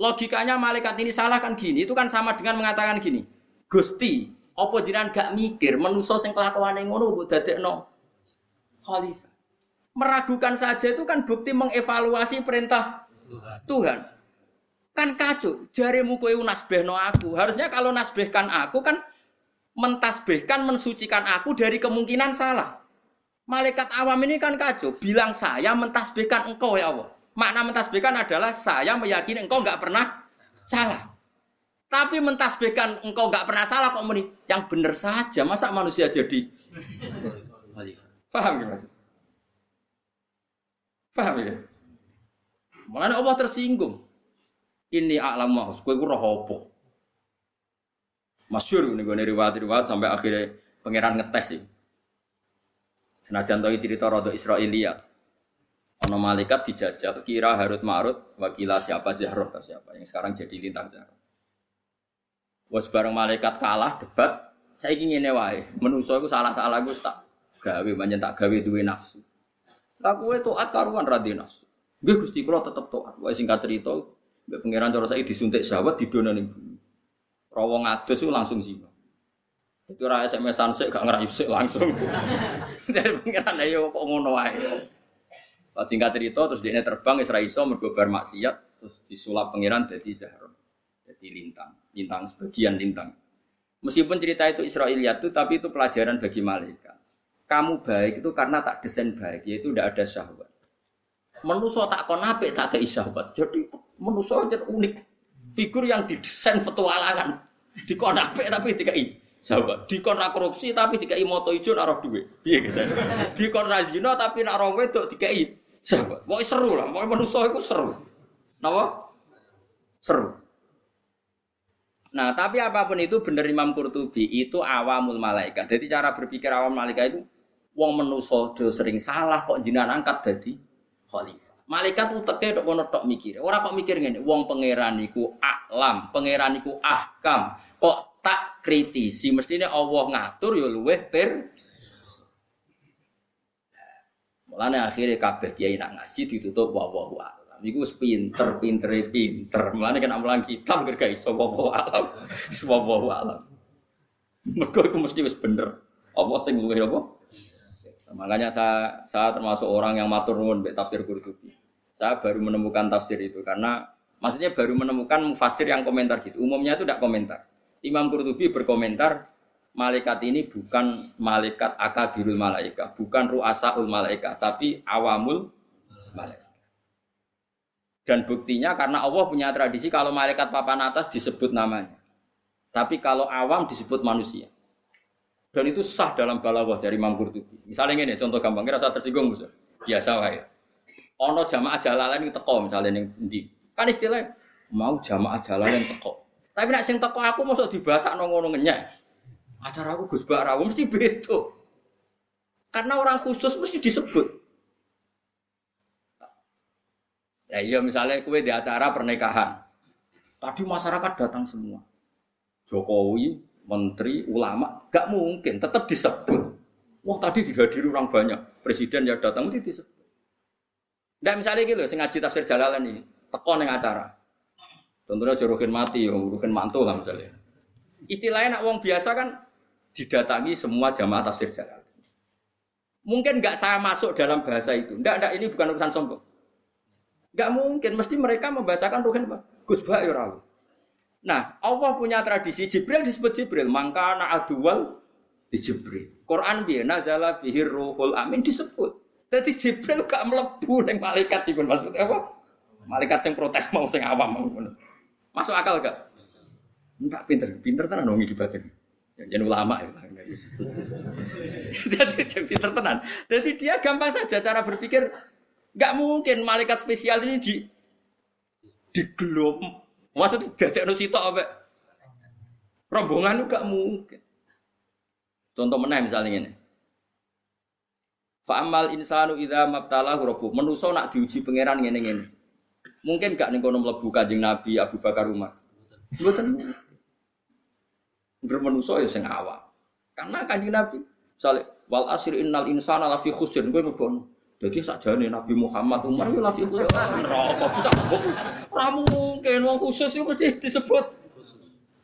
Logikanya malaikat ini salah kan gini. Itu kan sama dengan mengatakan gini. Gusti, apa jiran gak mikir menuso sing kelakuane ngono mbok dadekno khalifah. Meragukan saja itu kan bukti mengevaluasi perintah Tuhan. Tuhan. Kan kacau, jarimu kowe nasbehno aku. Harusnya kalau nasbehkan aku kan mentasbihkan, mensucikan aku dari kemungkinan salah. Malaikat awam ini kan kacau, bilang saya mentasbihkan engkau ya Allah. Makna mentasbihkan adalah saya meyakini engkau nggak pernah salah. Tapi mentasbihkan engkau nggak pernah salah kok meni yang benar saja. Masa manusia jadi Paham mas? Paham ya? Mana Allah tersinggung. Ini alam mahus, kue roh apa? Masyur ini gue riwayat-riwayat sampai akhirnya pangeran ngetes sih. Senajan tahu cerita rodo Israelia. Ono malaikat dijajal, kira Harut Marut, wakila siapa Zahrot atau siapa yang sekarang jadi lintang Zahrot. Was bareng malaikat kalah debat, saya ingin wae. Menungso aku salah-salah gue tak gawe, banyak tak gawe duwe nafsu. Tak gue toat karuan radhi nafsu. Gusti kalau tetap toat. Wae singkat cerita, gue pangeran cara saya disuntik dona nih Rawong adus itu langsung zina. Itu ra SMS-an sik gak ngerayu sik langsung. Dari pengiran ayo kok ngono wae. Pas singkat cerita terus dia terbang Isra iso mergo bar maksiat terus disulap pengiran jadi Zahra. Jadi lintang, lintang sebagian lintang. Meskipun cerita itu Israiliyat itu tapi itu pelajaran bagi malaikat. Kamu baik itu karena tak desain baik, yaitu tidak ada syahwat. Menuso tak kon apik tak kei syahwat. Jadi menuso unik. Figur yang didesain petualangan. Dikon apik tapi dikai sahabat. Dikon ra korupsi tapi dikai moto ijo nak roh duwe. Piye gitu. Dikon ra zina tapi nak roh wedok dikai sahabat. Pokoke seru lah, pokoke manusa iku seru. Napa? Seru. Nah, tapi apa pun itu benar Imam Qurtubi itu awamul malaikat. Jadi cara berpikir awam malaikat itu wong menuso do sering salah kok jinan angkat jadi khalifah. Malaikat uteke tok kono tok mikir. Ora kok mikir ngene, wong pangeran iku alam, pangeran iku ahkam kok tak kritisi mestinya Allah ngatur ya luweh per Mulane akhirnya kabeh kiai nak ngaji ditutup wa wa alam. Iku wis pinter, pinter. Mulane kan amalan kitab gak iso wa wa alam. Wa wa alam. Mergo iku mesti wis bener. Allah sing luweh apa? Makanya saya saya termasuk orang yang matur nuwun tafsir Qurtubi. Saya baru menemukan tafsir itu karena maksudnya baru menemukan mufasir yang komentar gitu. Umumnya itu tidak komentar. Imam Qurtubi berkomentar malaikat ini bukan malaikat akabirul malaikat, bukan ruasaul malaikat, tapi awamul malaikat. Dan buktinya karena Allah punya tradisi kalau malaikat papan atas disebut namanya. Tapi kalau awam disebut manusia. Dan itu sah dalam balawah dari Imam Qurtubi. Misalnya ini contoh gampang, kira saya tersinggung bisa. Biasa wae. Ono jamaah jalalan itu teko misalnya yang di. Kan istilahnya mau jamaah jalalan teko. Tapi nak sing teko aku mosok dibahas ngono ngenyek. Acara aku Gus Barawo mesti beda. Karena orang khusus mesti disebut. Ya iya misalnya kue di acara pernikahan. Tadi masyarakat datang semua. Jokowi, menteri, ulama, gak mungkin tetap disebut. Wah tadi dihadiri orang banyak, presiden ya datang mesti disebut. Nggak misalnya gitu, sing ngaji tafsir jalalan nih, teko neng acara. Tentunya jorokin mati, ya, urukin mantul lah misalnya. Istilahnya nak wong biasa kan didatangi semua jamaah tafsir Jalal. Mungkin nggak saya masuk dalam bahasa itu. Nggak, nggak, ini bukan urusan sombong. Nggak mungkin, mesti mereka membahasakan ruhin Gus Bah ya Nah, Allah punya tradisi Jibril disebut Jibril, maka anak adual di Jibril. Quran biar nazala bihir ruhul amin disebut. Jadi Jibril gak melebu neng malaikat itu maksudnya apa? Malaikat yang protes mau sing awam mau. Masuk akal gak? Enggak pinter, pinter tenan dong iki batin. Jadi ulama ya. Jadi pinter tenan. Jadi dia gampang saja cara berpikir. Gak mungkin malaikat spesial ini di di gelom. Maksudnya dadek sitok apa? Rombongan itu gak mungkin. Contoh mana misalnya ini. Fa'amal insanu idza mabtalahu rabbuh. Menuso nak diuji pangeran ngene. Mungkin gak ning kono mlebu Kanjeng Nabi Abu Bakar Umar. Mboten. Bermenuso ya sing awam. Karena Kanjeng Nabi misalnya wal asri innal insana lafi khusr kowe mbono. Jadi sakjane Nabi Muhammad Umar ya lafi khusr. Neraka cakep. Ora mungkin wong khusus itu mesti disebut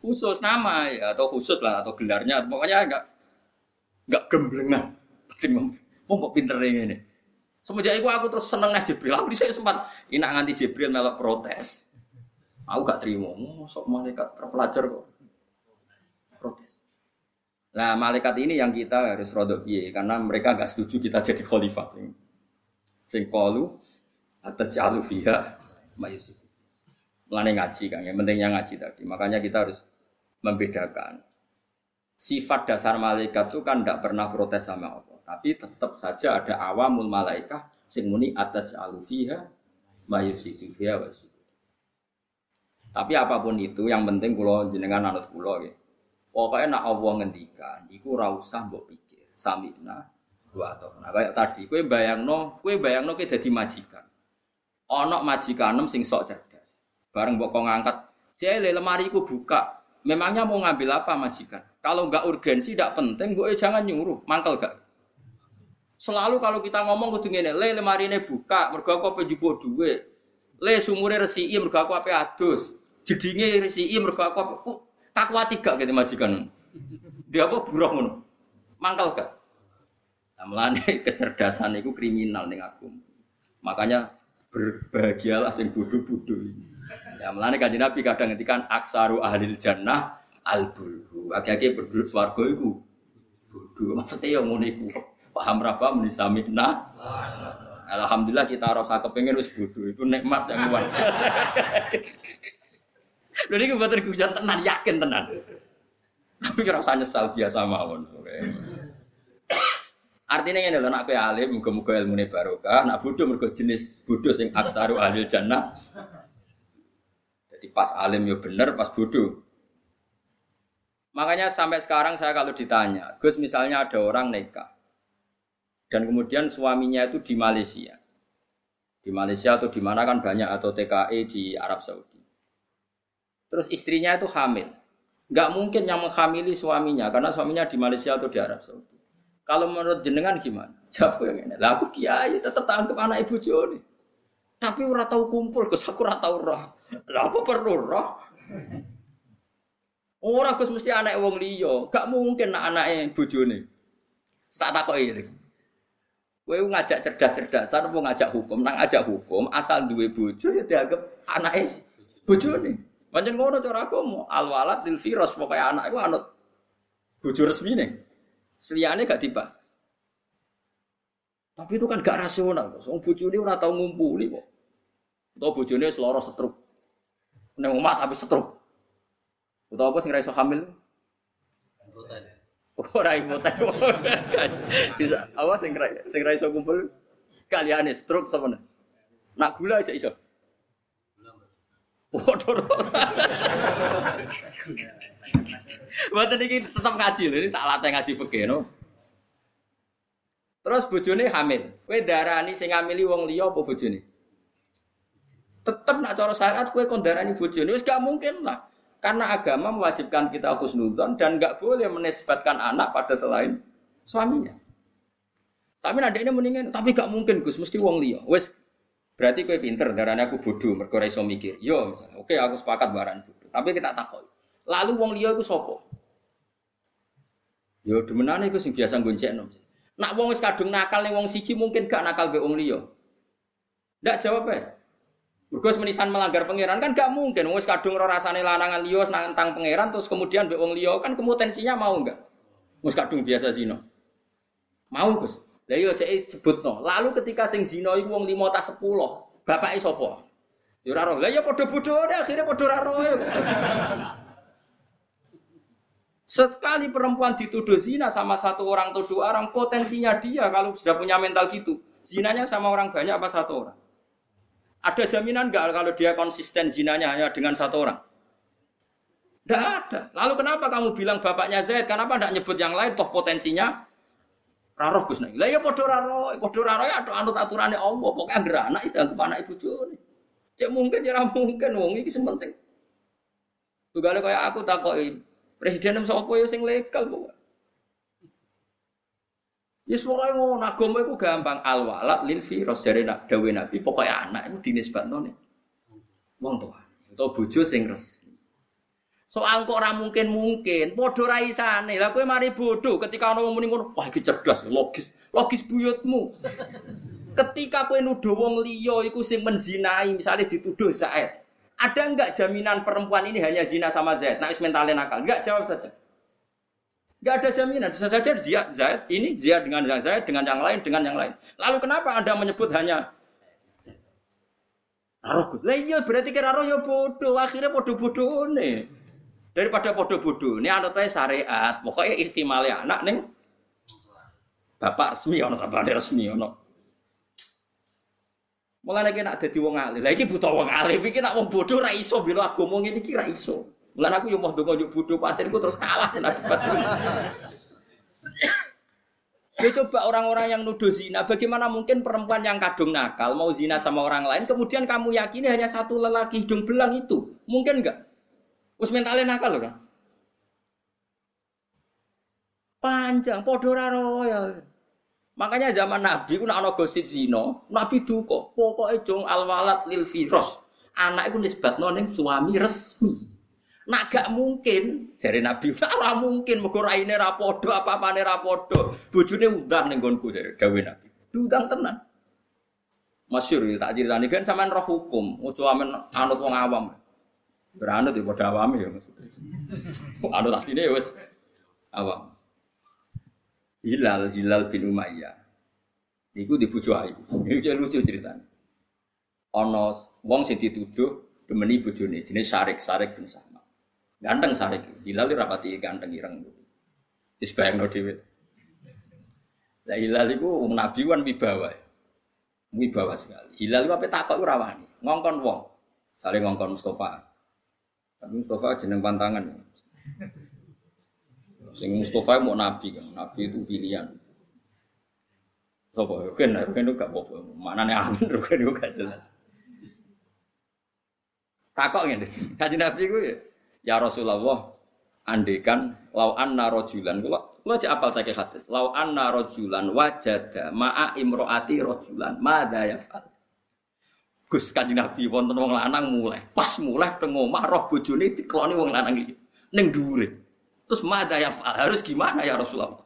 khusus nama ya atau khusus lah atau gelarnya pokoknya enggak enggak gemblengan. Wong kok pinter ini. Semenjak itu aku terus seneng nang Jibril. Aku bisa sempat inak nganti Jibril melok protes. Aku gak terima. Sok malaikat terpelajar kok. Protes. Nah, malaikat ini yang kita harus rodok piye karena mereka gak setuju kita jadi khalifah sing sing atau jalu fiha mayusik. Melane ngaji kan, yang pentingnya ngaji tadi. Makanya kita harus membedakan sifat dasar malaikat itu kan tidak pernah protes sama Allah. Tapi tetap saja ada awamul malaikah sing muni atas alufiha mayusidu fiha Tapi apa pun itu yang penting kulo jenengan anut kulo ya. Pokoknya nak Allah ngendikan, iku ora usah mbok pikir. Samina wa Nah kayak tadi, kue bayangno, kue bayangno kita dadi majikan. Onok majikanem sing sok cerdas. Bareng mbok ngangkat, jele lemari ku buka. Memangnya mau ngambil apa majikan? Kalau nggak urgensi, tidak penting, gue jangan nyuruh, mangkel gak? Selalu kalau kita ngomong kudu ngene, le lemari ini buka, mergo aku njupuk dhuwit. Le sumure resiki mergo aku apa adus. Jedinge resiki mergo aku apa takwa tiga gitu majikan. Dia apa buruh ngono. Mangkal gak? Nah, melane kecerdasan itu kriminal ning aku. Makanya berbahagialah sing bodoh-bodoh. Ya melane kanjeng Nabi kadang ngetikan aksaru ahlil jannah albulhu. Aki-aki berduduk swarga iku. Maksudnya ya ngono iku. Paham berapa menisamina? Alhamdulillah kita rasa kepengen wis bodoh itu nikmat yang luar. Lha iki mboten guyon tenan, yakin tenan. Tapi kira usah nyesal biasa mawon. Artinya ini lho nak alim muga-muga ilmune barokah, nak bodoh mergo jenis bodoh sing aksaru ahli jannah. Jadi pas alim yo bener, pas bodoh. Makanya sampai sekarang saya kalau ditanya, Gus misalnya ada orang nikah, dan kemudian suaminya itu di Malaysia. Di Malaysia atau di mana kan banyak atau TKE di Arab Saudi. Terus istrinya itu hamil. Nggak mungkin yang menghamili suaminya karena suaminya di Malaysia atau di Arab Saudi. Kalau menurut jenengan gimana? Jawab yang ini. Lah aku kiai tetap tangkap anak ibu Joni. Tapi ora tahu kumpul, Gus aku ora tahu roh. Lah apa perlu roh? Orang Gus mesti anak wong liya, gak mungkin anak ibu bojone. Tak takoki. Kowe ngajak cerdas-cerdasan mau ngajak hukum, nang ngajak hukum asal duwe bojo ya dianggap anake bojone. Pancen ngono cara aku al walad lil firas pokoke anak iku anut bojo resmine. Seliyane gak dibahas. Tapi itu kan gak rasional. Wong bojone ora tau ngumpuli kok. Utawa bojone seloro setruk. Nek umat tapi setruk. Utawa apa sing ra iso hamil? Ora ipotek. Bisa apa sing ra sing ra iso kumpul kaliane stroke Nak gula aja iso. Waduh. Mboten iki tetep ngaji lho, tak latih ngaji fikih no. Terus bojone hamil. Kowe darani sing ngamili wong liya apa bojone? Tetep nak cara syariat kowe kon darani bojone wis gak mungkin lah. Karena agama mewajibkan kita khusnudon dan nggak boleh menisbatkan anak pada selain suaminya. Tapi nanti ini mendingan, tapi gak mungkin Gus, mesti wong liya. Wes berarti kue pinter, darahnya aku bodoh, mereka iso mikir. Yo oke aku sepakat baran bodoh. Tapi kita takut. Lalu wong liya itu sopo? Yo demenane iku sing biasa goncekno. Nak wong wis kadung nakal ning wong siji mungkin gak nakal be wong liya. Ndak jawab ae. Mergo menisan melanggar pangeran kan gak mungkin wis kadung ora rasane lanangan liya nantang pangeran terus kemudian be wong kan kemutensinya mau enggak? Wis kadung biasa zina. Mau, Gus. Lah iya cek sebutno. Lalu ketika sing zina iku wong 5 ta 10, bapake sapa? Ya ora roh. Lah ya padha akhirnya padha ora roh. Sekali perempuan dituduh zina sama satu orang atau dua orang, potensinya dia kalau sudah punya mental gitu, zinanya sama orang banyak apa satu orang? Ada jaminan nggak kalau dia konsisten zinanya hanya dengan satu orang? Tidak ada. Lalu kenapa kamu bilang bapaknya Zaid? Kenapa tidak nyebut yang lain? Toh potensinya raroh Gus Lah ya podo raroh, podo raroh ya ada anut aturannya Allah. Pokoknya anggere anak itu anggap anak ibu jone. Cek mungkin ya mungkin wong ini sementing. Tugale kayak aku takoki Presiden sapa ya sing legal kok. Yes pokoke ngono agama iku gampang al walad lil firas jare nak dawe Nabi pokoke anak iku dinisbatno nih. Wong tua utawa bojo sing resmi. Soal kok ora mungkin mungkin, padha ra isane. Lah mari bodoh ketika ana wong muni wah iki cerdas, logis. Logis buyutmu. Ketika kowe nuduh wong liya iku sing menzinai, misalnya dituduh Zaid. Ada enggak jaminan perempuan ini hanya zina sama Zaid? Nah, mentalnya nakal. Enggak, jawab saja. Enggak ada jaminan. Bisa saja Zaid, Zaid ini Zaid dengan Zaid, dengan yang lain, dengan yang lain. Lalu kenapa Anda menyebut hanya Roh Lah iya berarti kira roh ya bodoh. Akhirnya bodoh-bodoh nih. Daripada bodoh-bodoh. Ini anak saya syariat. Pokoknya ihtimalnya anak nih. Bapak resmi ono, bapak resmi ono. Mulane lagi nak dadi wong alim. Lah iki buta wong alim iki nak wong bodoh ra iso bela agama ngene iki ra iso. Mulane aku yo mau bodoh patenku terus kalah akibat. Ya coba orang-orang yang nuduh zina, bagaimana mungkin perempuan yang kadung nakal mau zina sama orang lain, kemudian kamu yakini hanya satu lelaki hidung belang itu, mungkin enggak? Us mentalnya nakal loh kan? Panjang, podoraro ya. Makanya zaman Nabi ku ana gosip zina, Nabi duka, pokoke jong alwalat lil firos. Anak iku nisbatno ning suami resmi. Nak gak mungkin, jare Nabi, ora mungkin mergo raine ra padha, apa-apane ra padha. Bojone undang ning nggonku jare dawe Nabi. Diundang tenan. Masyur ya, tak ceritani kan sampean roh hukum, ojo amen anut wong awam. Beranut ya padha awam ya maksudnya. Anut asline ya wis awam. Hilal Hilal bin Umayyah. Niku dibujuk ayu. Ini lucu ceritanya. Ono wong sing dituduh demeni bojone jenis Sarik Sarik bin Sama. Ganteng Sarik. Hilal rapati ganteng ireng. Wis bayangno dhewe. Lah Hilal iku wong nabi wan wibawa. Wibawa sekali. Hilal iku ape takok ora. Ngongkon wong. Saling ngongkon Mustafa. Tapi Mustafa jeneng pantangan. Sing Mustafa mau nabi kan, nabi itu pilihan. Sopo, kan, kan itu gak apa Mana nih amin, kan itu gak jelas. Takok ngene, kaji nabi gue ya, ya Rasulullah, andekan lau anna rojulan, kalau lo cek apal saya hadis, lau anna rojulan wajada ma'a imroati rojulan, mada ya fal. Gus kaji nabi wonten wong lanang mulai, pas mulai pengomah roh bojone dikeloni wong lanang iki, ning dhuwure. Terus mada ya harus gimana ya Rasulullah?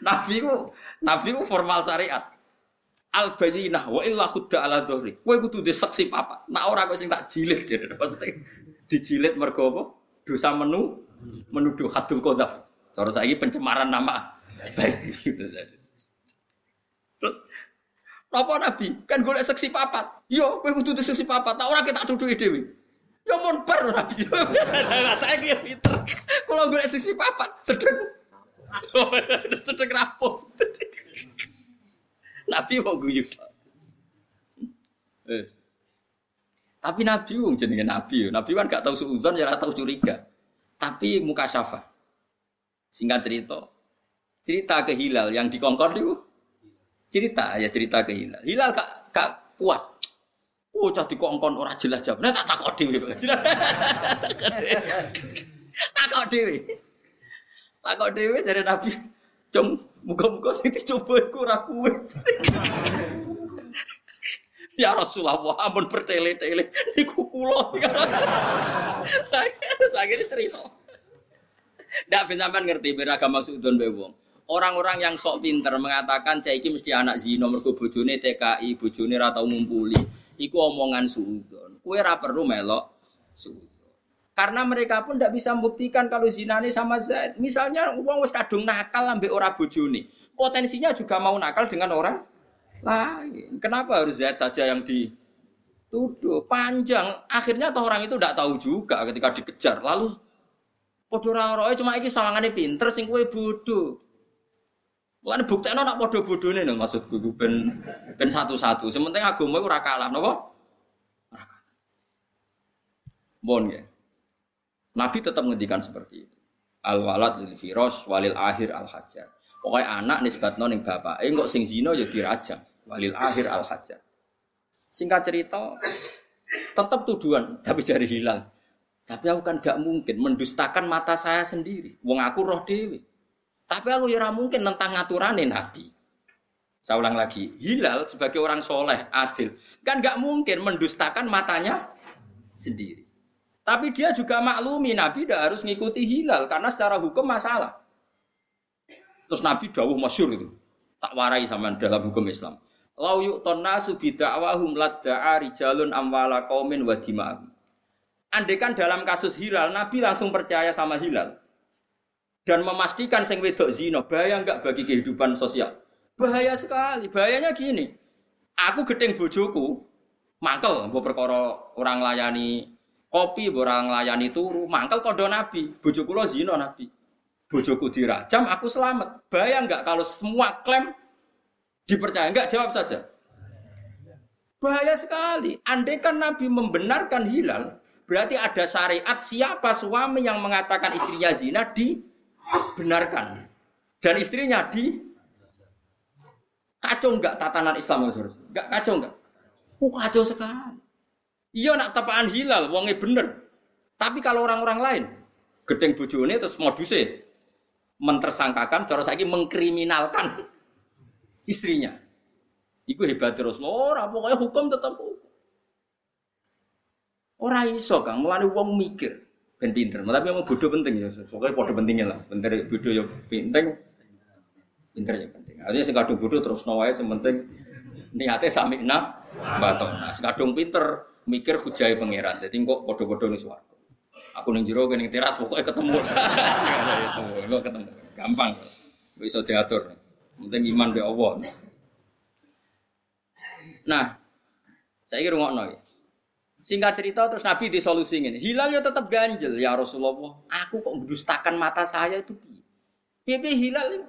Nabi ku, Nabi ku formal syariat. Al bayinah wa illa khudda ala dhahri. Kowe kudu di saksi papa. Nak ora kowe sing tak jadi dijilid mergo apa? Dosa menu menuduh hadul qadzaf. Cara saiki pencemaran nama baik gitu Terus apa Nabi? Kan golek saksi papat. Yo, kowe kudu di saksi papat. Tak ora kita duduki dhewe. Ya mon bar Nabi. Saya pinter. Kalau gue sisi papat, sedeng. sedeng rapuh. Nabi mau guyu. Yes. Tapi Nabi wong jenenge Nabi. Nabi kan gak tahu suudzon ya tahu curiga. Tapi muka syafa. Singkat cerita. Cerita ke Hilal yang dikongkon itu cerita ya cerita ke Hilal. Hilal gak, gak puas. Oh, cah dikongkon ora jelas jawab. Nah, tak takok dhewe. takok dhewe. Takok dhewe dari Nabi. Cung, muga-muga sing dicoba iku ora kuwe. Ya Rasulullah, ampun bertele-tele niku kula. Sakit cerita. Ndak ben sampean ngerti ben agama sudon be wong. Orang-orang yang sok pinter mengatakan cah iki mesti anak zina mergo bojone TKI, bojone ra tau ngumpuli. Iku omongan sudon. Kue ra perlu melok sudon. Karena mereka pun tidak bisa membuktikan kalau zina ini sama Zaid. Misalnya uang wis kadung nakal ambek ora bojone. Potensinya juga mau nakal dengan orang lain. Kenapa harus Zaid saja yang dituduh? Panjang. Akhirnya toh orang itu tidak tahu juga ketika dikejar. Lalu podo roe cuma iki sawangane pinter sing kowe bodoh. Lan buktekno nak padha bodhone nang maksudku ben ben satu-satu. Sementing agama iku ora kalah, napa? Bon ya. Nabi tetap menghentikan seperti itu. Al walad lil firos walil akhir al hajar. Pokoknya anak nisbat noning bapak. Eh kok sing zino ya dirajam. Walil akhir al hajar. Singkat cerita, tetap tuduhan tapi dari hilal. Tapi aku kan gak mungkin mendustakan mata saya sendiri. Wong aku roh dewi. Tapi aku ya mungkin tentang ngaturane Nabi. Saya ulang lagi, Hilal sebagai orang soleh, adil, kan gak mungkin mendustakan matanya sendiri. Tapi dia juga maklumi Nabi tidak harus ngikuti hilal karena secara hukum masalah. Terus Nabi dawuh masyur itu. Tak warai sama dalam hukum Islam. Lau yu'ton nasu bida'wahum ladda'a rijalun amwala qaumin wa dima'ahum. Andekan dalam kasus hilal, Nabi langsung percaya sama hilal. Dan memastikan sing wedok zina, bahaya enggak bagi kehidupan sosial? Bahaya sekali. Bahayanya gini. Aku gedeng bojoku, mangkel, mbok perkara orang layani kopi borang layani turu, mangkel kodo nabi, bojoku lo zino nabi. Bojoku dirajam, aku selamat. Bayang nggak kalau semua klaim dipercaya? Enggak jawab saja. Bahaya sekali. Andai kan Nabi membenarkan hilal, berarti ada syariat siapa suami yang mengatakan istrinya zina dibenarkan. Dan istrinya di kacau enggak tatanan Islam Enggak kacau enggak? Oh, kacau sekali. Iya nak tepaan hilal, wonge bener. Tapi kalau orang-orang lain, gedeng bojone terus modusnya mentersangkakan, cara saiki mengkriminalkan istrinya. Iku hebat terus ora pokoknya hukum tetap hukum. Ora iso Kang, mulane wong mikir ben pinter. Tapi mau bodoh penting ya, pokoknya bodoh pentingnya lah. Pinter bodoh ya penting, pinter ya penting. Artinya sing kadung bodoh terus nawae sementing niate samikna batona. Sekadung pinter mikir hujai pangeran. Jadi kok bodoh-bodoh nih suara. Aku ning jero ning teras pokoknya ketemu. itu, kok ketemu. Gampang. Bisa diatur. Penting iman be Allah. Nah, saya kira ngokno ya. Singkat cerita terus Nabi di solusi ini. Hilal ya tetap ganjel ya Rasulullah. Aku kok mendustakan mata saya itu piye? Piye hilal ya?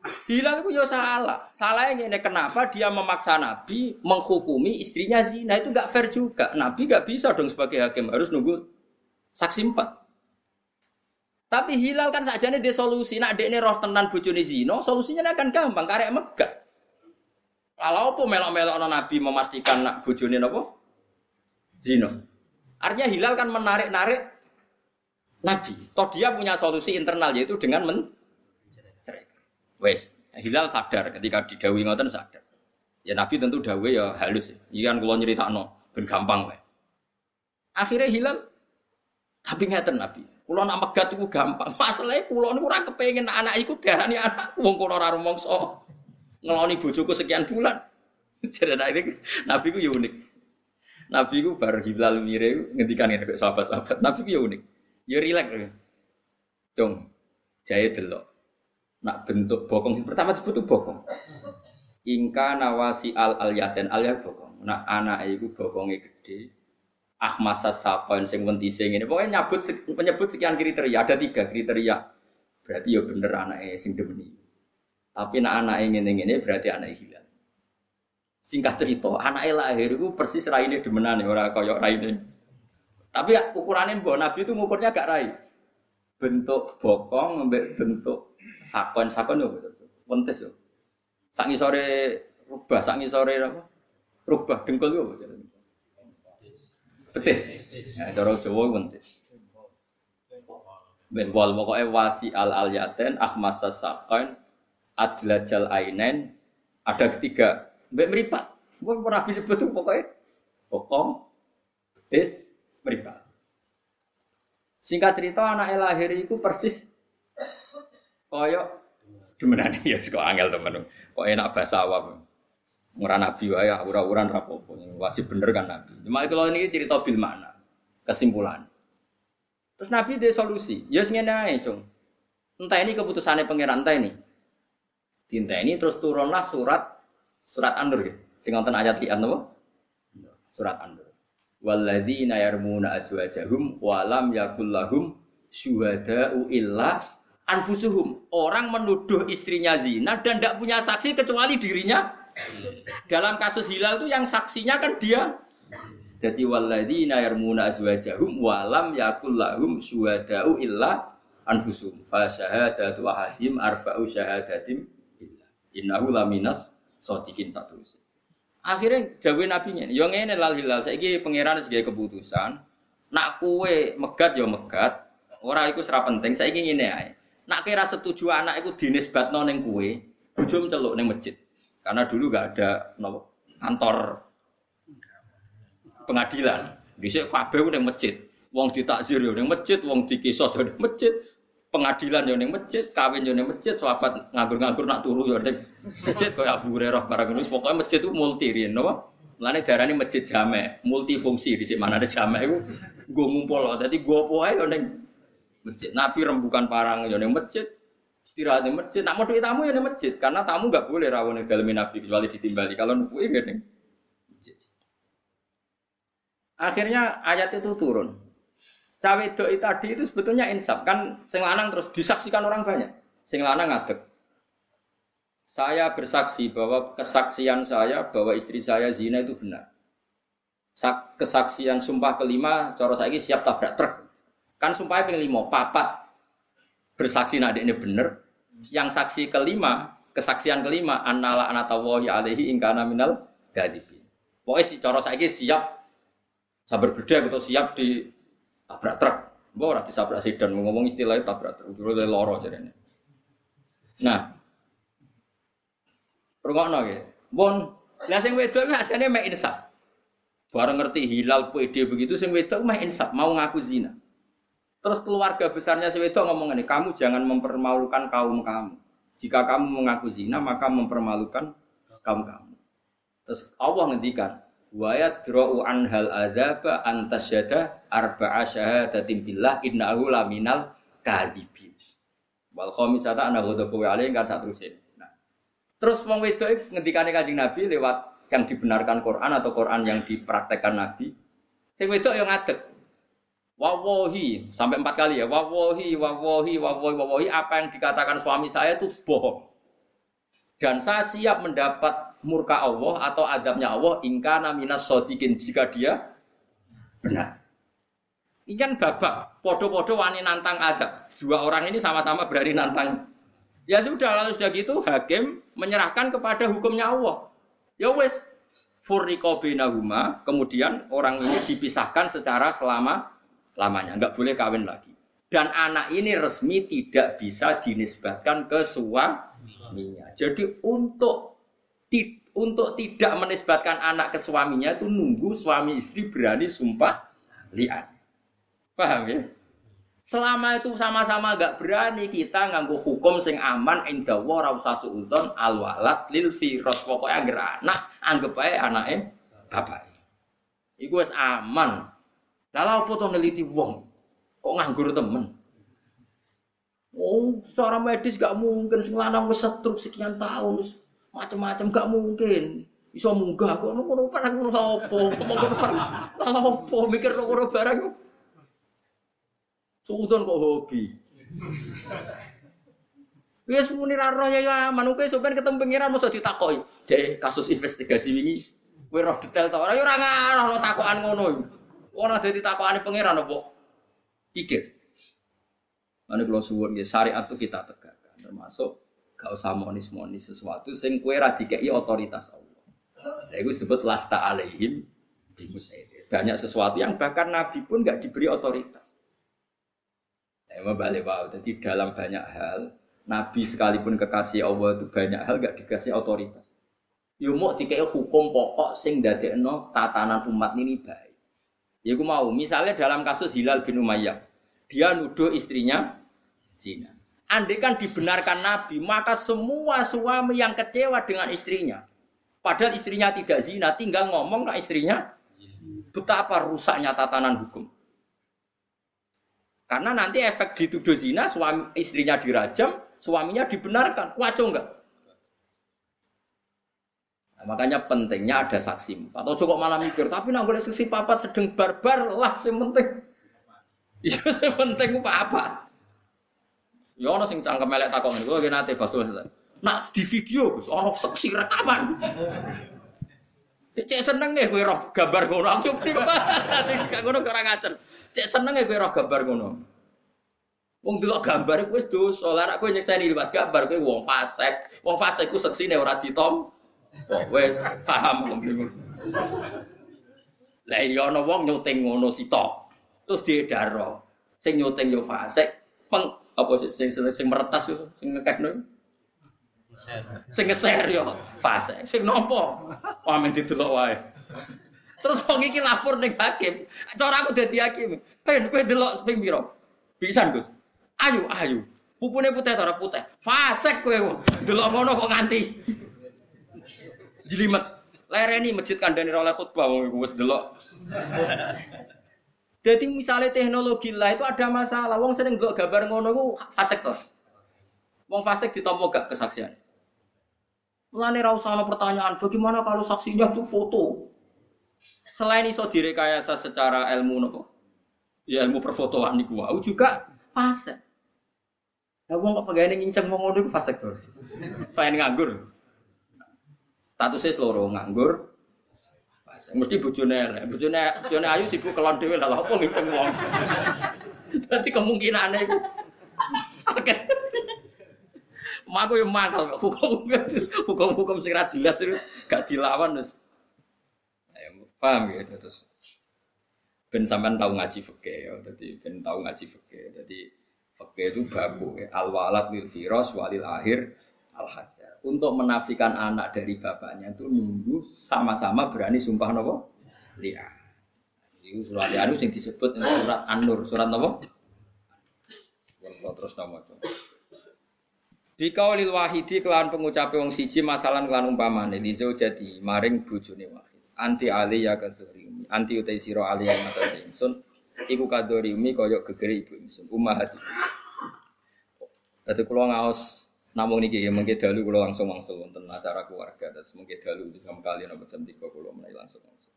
Hilal itu ya salah. Salahnya ini kenapa dia memaksa Nabi menghukumi istrinya zina itu nggak fair juga. Nabi nggak bisa dong sebagai hakim harus nunggu saksi empat. Tapi hilal kan saja nih solusi. Nak dek roh tenan bojone zina, solusinya akan gampang. Karek megah. Kalau apa melok-melok Nabi memastikan nak bojone apa? Zina. Artinya hilal kan menarik-narik Nabi. Toh dia punya solusi internal yaitu dengan men Wes, Hilal sadar ketika didawi ngoten sadar. Ya Nabi tentu dawe ya halus. Ya. Ikan kula nyeritakno ben gampang wae. Akhirnya Hilal tapi ngeten Nabi. Kulo nak megat iku gampang. Masalahe kulo niku ora kepengin anak iku darani anak wong kulo ora rumangsa. Ngeloni bojoku sekian bulan. Jadi Nabi ku ya unik. Nabi ku bar Hilal mire ngendikan ngene sahabat-sahabat. Nabi ku ya unik. Ya. Dong. Jaya delok nak bentuk bokong pertama disebut bokong ingka nawasi al al yaten al ya bokong nak anak itu bokongnya gede ahmasa sapoin sing sing ini? Pokoknya nyebut menyebut sekian kriteria. Ada tiga kriteria. Berarti ya bener anak sing demeni. Tapi nak anak ingin ini berarti anak hilang. Singkat cerita anak lahir itu persis raine demenan orang koyok raine. Tapi ukurannya bahwa nabi itu ngukurnya gak rai. Bentuk bokong bentuk sakon-sakon yo. Betul. Wentes yo. Sak sore rubah, sak sore apa? Rubah dengkul yo betul. Betis. Ya, cara Jawa wentes. Ben wal pokoke wasi al al yaten ahmasa sakon adlajal ainen ada ketiga. Mbak meripat. Gue pernah disebut pokoknya. Bokong, betis, meripat. Singkat cerita anak lahir itu persis koyok demenan ya kok angel temen. Kok enak bahasa awam. Ora nabi wae ura-uran rapopo. Wajib bener kan nabi. Cuma kalau ini cerita bil mana? Kesimpulan. Terus nabi dia solusi. Ya sing ngene Cung. Entah ini keputusannya pangeran entah ini. Tinta ini terus turunlah surat surat Andur ya. Sing wonten ayat lian napa? Surat Andur. Walladzina yarmuna azwajahum wa lam yakul lahum syuhada'u illa anfusuhum. Orang menuduh istrinya zina dan tidak punya saksi kecuali dirinya dalam kasus hilal itu yang saksinya kan dia. Jadi walladzina yarmuna azwajahum wa lam yakul lahum syuhada'u illa anfusum. Fa syahadatu ahadim arba'u syahadatim billah. Innahu laminas sadiqin satu. Akhirnya jawe nabinya, yo ngene lal hilal saiki pangeran sebagai keputusan. Nak kue megat yo megat, ora iku serap penting. Saiki ngene ae. Nak kira setuju anak iku dinisbatno ning kue, bojo celuk ning masjid. Karena dulu gak ada kantor pengadilan. Dhisik kabeh ning masjid. Wong ditakzir yo ning masjid, wong dikisos yo ning masjid, pengadilan yo ning masjid, kawin yo ning masjid, sahabat nganggur-nganggur nak turu yo ning masjid kaya Abu Hurairah barang ngono. Pokoke masjid itu multi riyen napa? Mulane darani masjid jamek, multifungsi di mana ada jamek iku nggo ngumpul. Dadi gua apa ae yo ning masjid. Nabi rembukan parang yo ning masjid, istirahat di masjid. Nak mau tamu ya di masjid, karena tamu nggak boleh rawon dalam nabi kecuali ditimbali. Kalau nunggu ini nih. Akhirnya ayat itu turun. Cawe doi tadi itu sebetulnya insaf kan sing lanang terus disaksikan orang banyak. Sing lanang ngadeg. Saya bersaksi bahwa kesaksian saya bahwa istri saya zina itu benar. Kesaksian sumpah kelima, coro saya siap tabrak truk. Kan sumpahnya pengen lima, papat bersaksi nak ini benar. Yang saksi kelima, kesaksian kelima, annala anatawahi alaihi ingkana minal gadibin. Pokoknya si coro saya siap sabar beda atau siap di tabrak truk. Mbok ora disabrak sedan ngomong istilahnya tabrak truk. Dulu loro jarene. Nah. Rungokno nggih. Bon, lah sing wedok ku ajane mek insaf. Bareng ngerti hilal pede begitu sing wedok mah insaf, mau ngaku zina. Terus keluarga besarnya si wedok ngomong ini, kamu jangan mempermalukan kaum kamu. Jika kamu mengaku zina, maka mempermalukan kaum kamu. Terus Allah ngendikan, wa yadra'u anhal azaba antasyada arba'a syahadatin billah innahu laminal kadhibin. Wal khamisata ana ghadabu alaihi kan sak terus Nah. Terus wong wedok ngendikane Kanjeng Nabi lewat yang dibenarkan Quran atau Quran yang dipraktekkan Nabi. Sing wedok yang ngadeg. Wawohi sampai empat kali ya. Wawohi, wawohi, wawohi, wawohi. Apa yang dikatakan suami saya itu bohong. Dan saya siap mendapat murka Allah atau adabnya Allah ingkana minas sodikin jika dia benar. Ini kan babak, podo-podo wani nantang adab. Dua orang ini sama-sama berani nantang. Ya sudah, lalu sudah gitu hakim menyerahkan kepada hukumnya Allah. Ya wes, binahuma, kemudian orang ini dipisahkan secara selama lamanya, nggak boleh kawin lagi. Dan anak ini resmi tidak bisa dinisbatkan ke suaminya. Jadi untuk untuk tidak menisbatkan anak ke suaminya itu nunggu suami istri berani sumpah liat. Paham ya? Selama itu sama-sama gak berani kita nganggu hukum sing aman indah wa ra usah suudzon al walad lil firas pokoke anggere anak anggap ae anake bapak. Iku wis aman. Lah lha opo to neliti wong? Kok nganggur temen? Oh, secara medis gak mungkin. Sing lanang wis sekian tahun macam-macam gak mungkin. Iso munggah kok. Ngono barang ngono apa? Ngono barang apa? Mikir ngono barang. Suudon kok hobi? Wis muni ra roh ya aman. Kowe sampean ketemu pengiran mosok ditakoki. Jek kasus investigasi wingi kowe roh detail ta ora ya ora ngarah takokan ngono. Ora dadi takokane pengiran apa? Pikir. Ane kula suwun nggih syariat itu kita tegakkan termasuk Gak usah monis-monis sesuatu sing kue radikei otoritas Allah. Nah, itu disebut lasta alaihim bimusaid. Banyak sesuatu yang bahkan Nabi pun gak diberi otoritas. Nah, balik wow. Jadi dalam banyak hal Nabi sekalipun kekasih Allah itu banyak hal gak dikasih otoritas. Yo mau dikai hukum pokok sing dadekno tatanan umat ini baik. Ya mau, misalnya dalam kasus Hilal bin Umayyah. Dia nuduh istrinya zina. Andai kan dibenarkan Nabi, maka semua suami yang kecewa dengan istrinya, padahal istrinya tidak zina, tinggal ngomong ke istrinya, betapa rusaknya tatanan hukum. Karena nanti efek dituduh zina, suami istrinya dirajam, suaminya dibenarkan. Waco enggak? Nah, makanya pentingnya ada saksi. Atau cukup malah mikir, tapi nang boleh saksi papat sedang barbar lah, yang penting. Yang penting apa apa? Ya ono sing cangkem melek takon lagi nate basul. Nak di video Gus, ono saksi rekaman. Cek seneng ya kowe roh gambar ngono. Aku gak ngono ora ngacer. Cek seneng ya kowe roh gambar ngono. Wong delok gambar wis dosa. Nek kowe nyekseni liwat gambar kowe wong fasik. Wong fasik ku seksine ora ditom. Wis paham wong Lah iya ana wong nyuting ngono sito. Terus diedaro. Sing nyuting yo fasik, peng apa sih sing sing, meretas yo sing ngekekno sing ngeser yo fase sing nopo amen didelok wae. Terus wong iki lapor ning hakim cara aku dadi hakim. Ben kowe delok ping pira bisa Gus. Ayo ayo pupune putih ora putih? Fasek kowe delok ngono kok nganti jelimet lereni masjid kandhane oleh khutbah wong wis delok jadi misalnya teknologi lah itu ada masalah. Wong sering gak gambar ngono ku fasek toh. Wong fasek ditompo gak kesaksian. Mulane ra usah pertanyaan, bagaimana kalau saksinya itu foto? Selain iso direkayasa secara ilmu nopo? Ya ilmu perfotoan niku wae juga fasek. Ya wong kok pegawai nginceng wong ngono iku fasek toh. Selain nganggur. Statusnya seluruh nganggur, Mesti bojone elek. Bojone bojone ayu sibuk kelon dhewe lha apa ngiceng wong. Dadi kemungkinane iku oke. Maku yo mangkel hukum hukum-hukum sing ra jelas itu gak dilawan wis. Paham ya terus ben sampean tahu ngaji fikih ya dadi ben tahu ngaji fikih. Dadi fikih itu baku ya. al walad lil firas walil akhir al hajar untuk menafikan anak dari bapaknya itu nunggu sama-sama berani sumpah nopo liya. Itu surat itu yang disebut surat An-Nur, surat nopo? Terus. Di kaulil wahidi kelan pengucape wong siji masalah kelan umpamane di jadi maring bojone wahid. Anti ali ya kadori anti utai siro ali yang mata ingsun iku kadori umi koyok gegeri ibu ingsun hati. Dadi kula ngaos namun niki ya mungkin dalu kalau langsung langsung wonten acara keluarga dan mungkin dalu sama kalian apa jam tiga kalau mulai langsung langsung.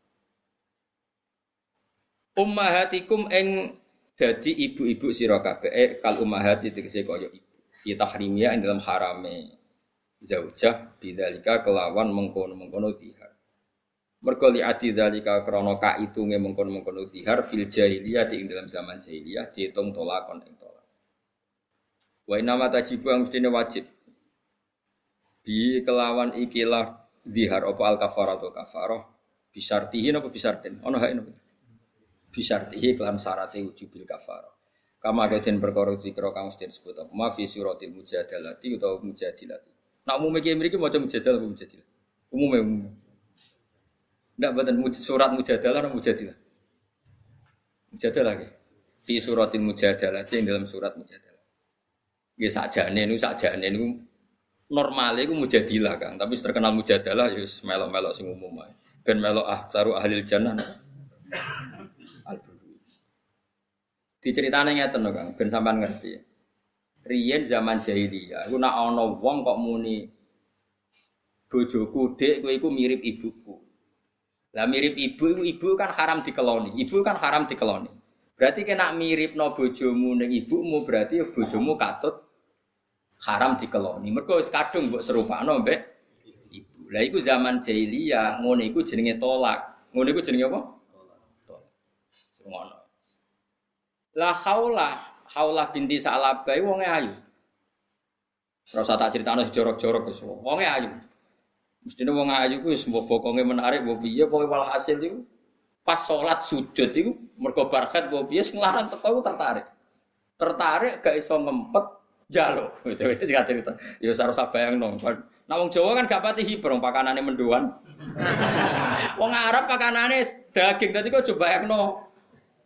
Ummahatikum eng jadi ibu-ibu sira kabeh eh, kal ummahati tegese kaya ibu. Fi tahrimia ing dalam harame zaujah bidzalika kelawan mengkono-mengkono dihar. Mergo li ati dzalika krana kaitunge mengkono-mengkono dihar fil jahiliyah ing dalam zaman jahiliyah dihitung tolakon ing tolak. Wa inama tajibu yang mestinya wajib. Di kelawan ikilah dihar apa al kafarah atau kafarah bisartihi apa bisartin? Ono hak nopo bisartihi kelan syaratnya wujubil kafarah kama den perkara dikira kang mesti disebut apa? Ma fi suratil mujadalati utawa mujadilati. Nak umume ki mriki maca mujadalah apa mujadilah? Umume umume ndak boten surat mujadalah atau mujadilah? Mujadalah ki fi suratil mujadalati yang dalam surat mujadalah Nggih sakjane niku sakjane niku normal iku mujadilah kan, tapi terkenal mujadalah ya melok-melok sing umum ae. Ben melok ah taru ahli jannah. Diceritane ngeten lho Kang, ben sampean ngerti. Riyen zaman jahiliyah, iku nak ana wong kok muni bojoku dek kowe iku mirip ibuku. Lah mirip ibu, ibu kan haram dikeloni. Ibu kan haram dikeloni. Berarti kena mirip no bojomu neng ibumu berarti bojomu katut haram dikeloni. Mergo wis kadung mbok serupakno mbek ibu. Lah iku zaman jahiliyah, ngono iku jenenge tolak. Ngono iku jenenge apa? Tolak. Ngono. La haula, haula binti Salabah wonge ayu. Serasa tak critakno jorok-jorok wis wonge ayu. Mestine wong ayu ku wis mbok menarik mbok piye pokoke walhasil iku pas sholat sujud itu mergo barkat bawa bias ngelarang teko tertarik tertarik gak iso ngempet jalo itu itu juga cerita ya harus yang nong nah wong Jawa kan gak pati hiper pakanane menduan wong Arab pakanane daging tadi kok coba yang nong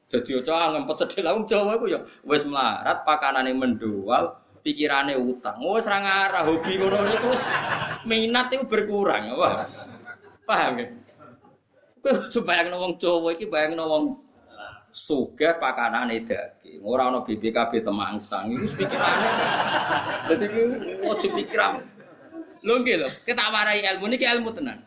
Jadi ojo ngempet sedih lah Jawa iku ya wis melarat pakanane mendual, pikirane utang. Wis ora ngarah hobi ngono iku wis minat itu berkurang. Wah. Paham ya? Kowe coba bayangno wong Jawa iki bayangno wong sugih pakanane daging. Ora ana BPKB temangsang. Iku pikirane. Dadi ojo pikiran. Lho nggih kita warai ilmu niki ilmu tenan.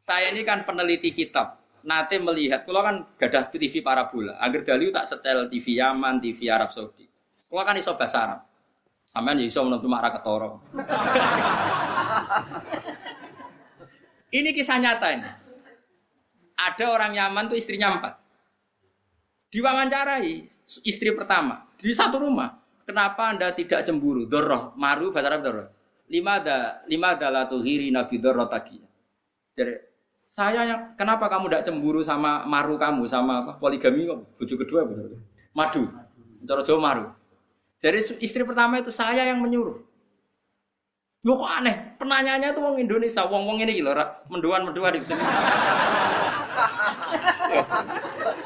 Saya ini kan peneliti kitab nate melihat, kalau kan gadah TV parabola, agar dali tak setel TV Yaman, TV Arab Saudi. Kalau kan iso bahasa Arab, sampean ya iso menentu marah ketoro. ini kisah nyata ini. Ada orang Yaman tuh istrinya empat. Diwawancarai istri pertama di satu rumah. Kenapa anda tidak cemburu? Doroh, maru bahasa Arab doroh. Lima ada lima adalah tuhiri nabi doroh tadi. Jadi saya yang kenapa kamu tidak cemburu sama maru kamu sama apa poligami kok bujuk kedua betul madu. Cara Jawa maru. Jadi istri pertama itu saya yang menyuruh. Lo kok aneh? Penanyanya tuh wong Indonesia. Wong wong ini gitu menduan menduan di sini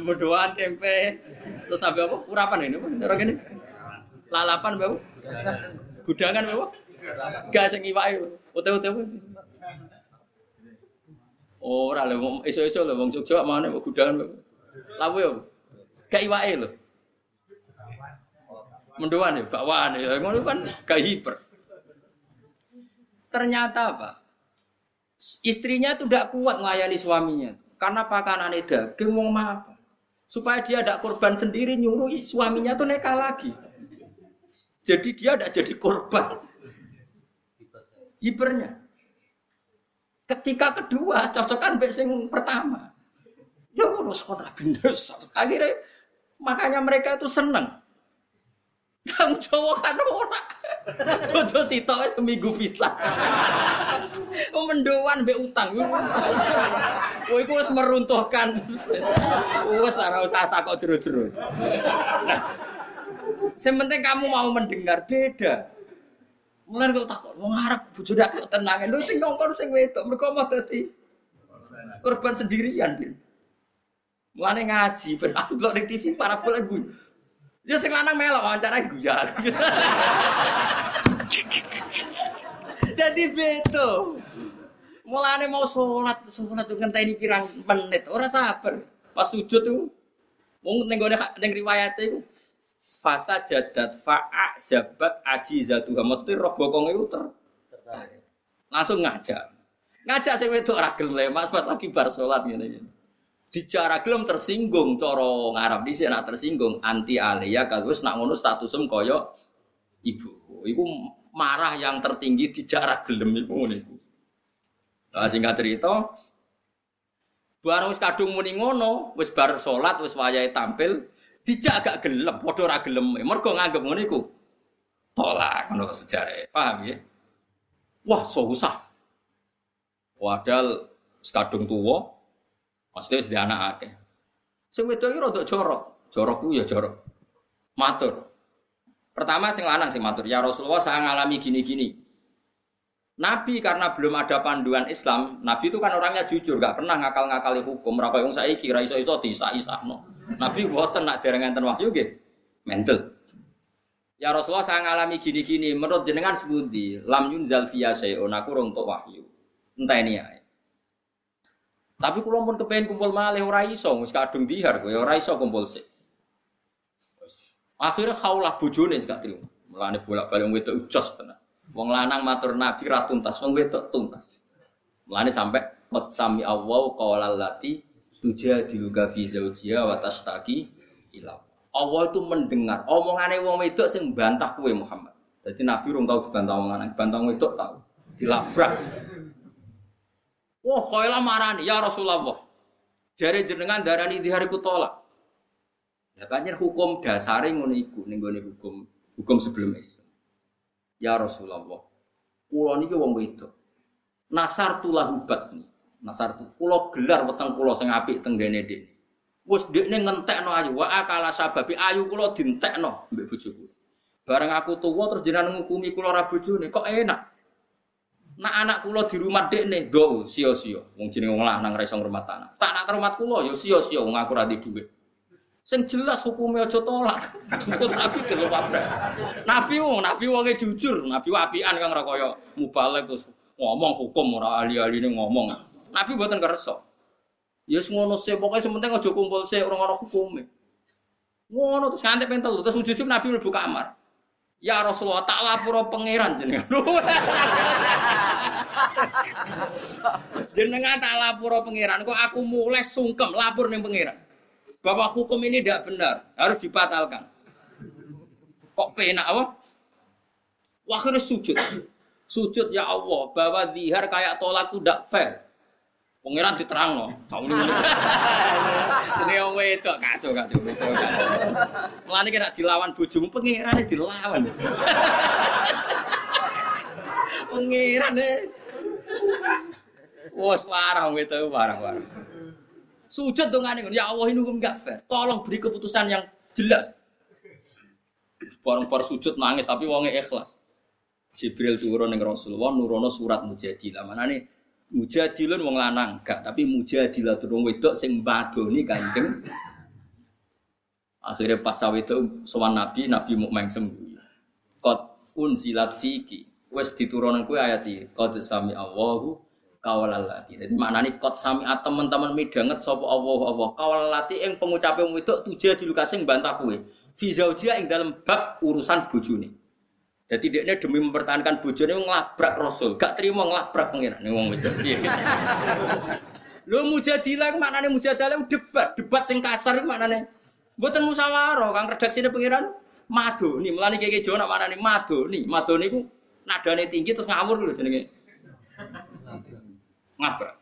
menduan tempe terus sampai apa urapan ini orang ini lalapan bau gudangan bau gak sing iwake ote-ote Ora lho iso-iso lho wong Jogja mana kok gudangan. Lawe yo. Gak iwake lho. Mendoan ya, bakwaan ya. Ngono kan gak hiper. Ternyata apa? Istrinya itu tidak kuat melayani suaminya. Karena pakanan daging mau apa? Supaya dia tidak korban sendiri nyuruh suaminya tuh neka lagi. Jadi dia tidak jadi korban. Hipernya. Ketika kedua cocokan mbek sing pertama. Ya ngono sekolah. Akhirnya makanya mereka itu seneng. Yang Jawa kan ora. Bodo sitok seminggu bisa. Oh mendoan mbek utang. Oh iku wis meruntuhkan. Wis ora usah takok jero-jero. Sementing kamu mau mendengar beda. Mulai kau takut, mau ngarep bujuk dak tenangin, lu sing ngongkon sing wedok, mereka mau tadi korban sendirian. Mulai ngaji, berarti di TV para boleh. Dia sing lanang melok wawancara guyon. Jadi beto. Mulane mau sholat, sholat tuh ngenteni pirang menit, ora sabar. Pas sujud tuh, mau nenggone neng riwayat itu, fasa jadat fa'a jabat aji zatuha maksudnya roh bokong itu ter langsung ngajak ngajak saya itu ragil lemas buat lagi bar sholat gitu di cara gelem tersinggung coro ngarap di sini tersinggung anti alia kagus nak ngono statusem koyo ibu ibu marah yang tertinggi di cara gelem ibu niku nah, singkat cerita barang wis kadung muni ngono wis bar sholat wis wayahe tampil Dijak agak gelem, padha ora gelem. Mergo nganggep ngono iku tolak ngono sejarah. Paham ya? Wah, susah. Padahal sekadung tuwa maksudnya sedih anak akeh. Sing wedok iki rada jorok. Jorok ku ya jorok. Matur. Pertama sing lanang sing matur, ya Rasulullah saya ngalami gini-gini. Nabi karena belum ada panduan Islam, Nabi itu kan orangnya jujur, gak pernah ngakal-ngakali hukum. Berapa yang saya kira iso-iso disa no. Nabi buatan nak dereng enten wahyu gitu, mental. Ya Rasulullah saya ngalami gini-gini, menurut jenengan sebuti, lam yunzal fiya sayun aku untuk wahyu. Entah ini ya. Tapi kalau pun kepengen kumpul malih ora iso, wis kadung dihar kowe ora iso kumpul sik. Akhirnya kaulah bojone gak terima. Mulane bolak-balik wedok ujos tenan. Wong lanang matur Nabi ra tuntas, wong wedok tuntas. Mulane sampai qad sami Allah qala allati tujadiluka fi zawjiha wa tashtaki ila Allah itu mendengar omongane wong wedok sing bantah kowe Muhammad. Jadi Nabi rung tau dibantah wong lanang, bantah wedok tau. Dilabrak. Wah, kowe lah marani ya Rasulullah. Jare jenengan darani di hari kutolak. Ya banyak hukum dasare ngono iku ning hukum hukum sebelum Islam. Ya Rasulullah, pulau niki wong wedok. Nasar tulah hubat nih. Nasar tu pulau gelar weteng pulau sing apik teng dene dik. Wis ndekne ngentekno ayu, wa akala sababi ayu kula dintekno mbek bojoku. Bareng aku tuwa terus jenengan ngukumi kula ra bojone kok enak. Nak anak kula di rumah dekne, go sia-sia. Wong jenenge wong lanang ra iso ngrumat anak. Tak nak rumah kula ya sia-sia wong aku ra dhuwit. Sing jelas hukumnya aja tolak. Nabi gelo pabrak. Nabi wong, nabi wonge jujur, nabi apian kang ora mubalek terus ngomong hukum ora ahli-ahline ngomong. Nabi mboten kersa. Ya yes, ngono sih, pokoknya sementing aja kumpul sih orang orang hukum. Ngono terus ngantek pentel terus ujug Nabi mlebu kamar. Ya Rasulullah tak lapor pangeran jenengan. jenengan tak lapor pangeran kok aku mulai sungkem lapor nih pangeran. Bahwa hukum ini tidak benar, harus dibatalkan. Kok penak apa? Akhirnya sujud. Sujud ya Allah, bahwa zihar kayak tolak itu tidak fair. Pangeran diterang loh. Tahu nih mana? Ini yang itu kacau kacau itu kacau. Mulane kena dilawan bojomu pangeran dilawan. pangeran deh. Wah, parah itu parah parah. Sujud dong aneh, ya Allah ini hukum gak fair. Tolong beri keputusan yang jelas. Barang-barang sujud nangis tapi wongnya ikhlas. Jibril turun dengan Rasulullah nurono surat mujadilah. Mana nih mujadilun wong lanang gak tapi mujadilah turun wedok sing badoni kanjeng. Akhirnya pas cawe itu sowan nabi nabi mau kot unsilat fiki wes diturunkan kue ayat ini kot sami allahu kawalalati jadi nih kot sami teman-teman midanget sopo allah allah. Kawalalati yang pengucapnya wedok tujuh di lukas sing bantah kue fi zaujia ing dalam bab urusan bojone jadi dia demi mempertahankan bojone ngelabrak Rasul, gak terima ngelabrak pengiran. Wong itu. Lo mujadilah mana nih mujadilah debat, debat sing kasar mana nih? Buatan musyawarah, kang redaksi pengiran madu nih melani kayak mana nih madu nih madu nih ku nadane tinggi terus ngawur loh jenenge ngabrak.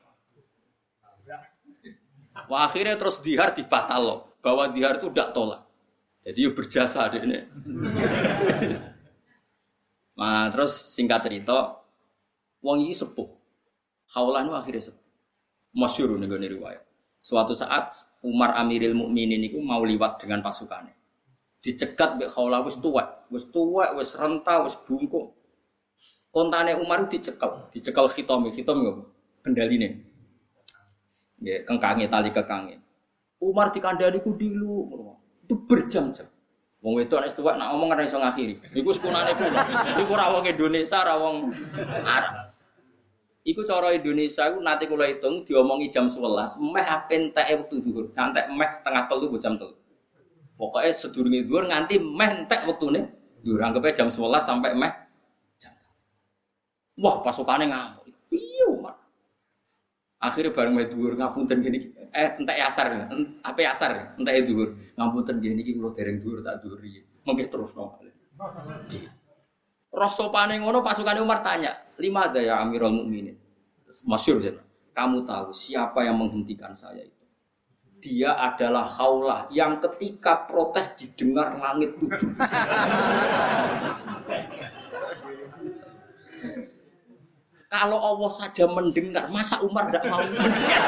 Wah akhirnya terus dihar dibatal loh, bahwa dihar itu tidak tolak. Jadi yuk berjasa deh ini. Nah, terus singkat cerita, wong ini sepuh. Khawlah itu akhirnya sepuh. Masyur nih riwayat. Suatu saat Umar Amiril Mukminin itu mau liwat dengan pasukannya. Dicegat Mbak Khawlah wis tua, wis tua, wis renta, wis bungkuk. Kontane Umar dicekel, dicekel khitom, khitom nggak kendaline. Ya, kengkange tali kekange. Umar dikandani ku dilu, itu berjam-jam. Wong wedok nek tuwek nak ngomong ora iso ngakhiri. Iku sekunane kuno. Iku ora wong Indonesia, ora wong Arab. Iku cara Indonesia iku nanti kula hitung diomongi jam 11, meh ape enteke wektu dhuwur. Santek meh setengah telu jam telu. Pokoknya sedurunge dhuwur nganti meh entek wektune. Dhuwur anggape jam 11 sampai meh jam. Wah, pasukane ngamuk. Akhirnya bareng meh dhuwur ngapunten gini eh entek asar apa asar entek dhuwur ngapunten nggih niki kula dereng dhuwur tak dhuwuri mengke terus no Roh sopane ngono pasukan Umar tanya, lima ada ya Amirul Mukminin. Masyur sana. Kamu tahu siapa yang menghentikan saya itu? Dia adalah Khaulah yang ketika protes didengar langit tujuh. Kalau Allah saja mendengar, masa Umar tidak mau mendengar?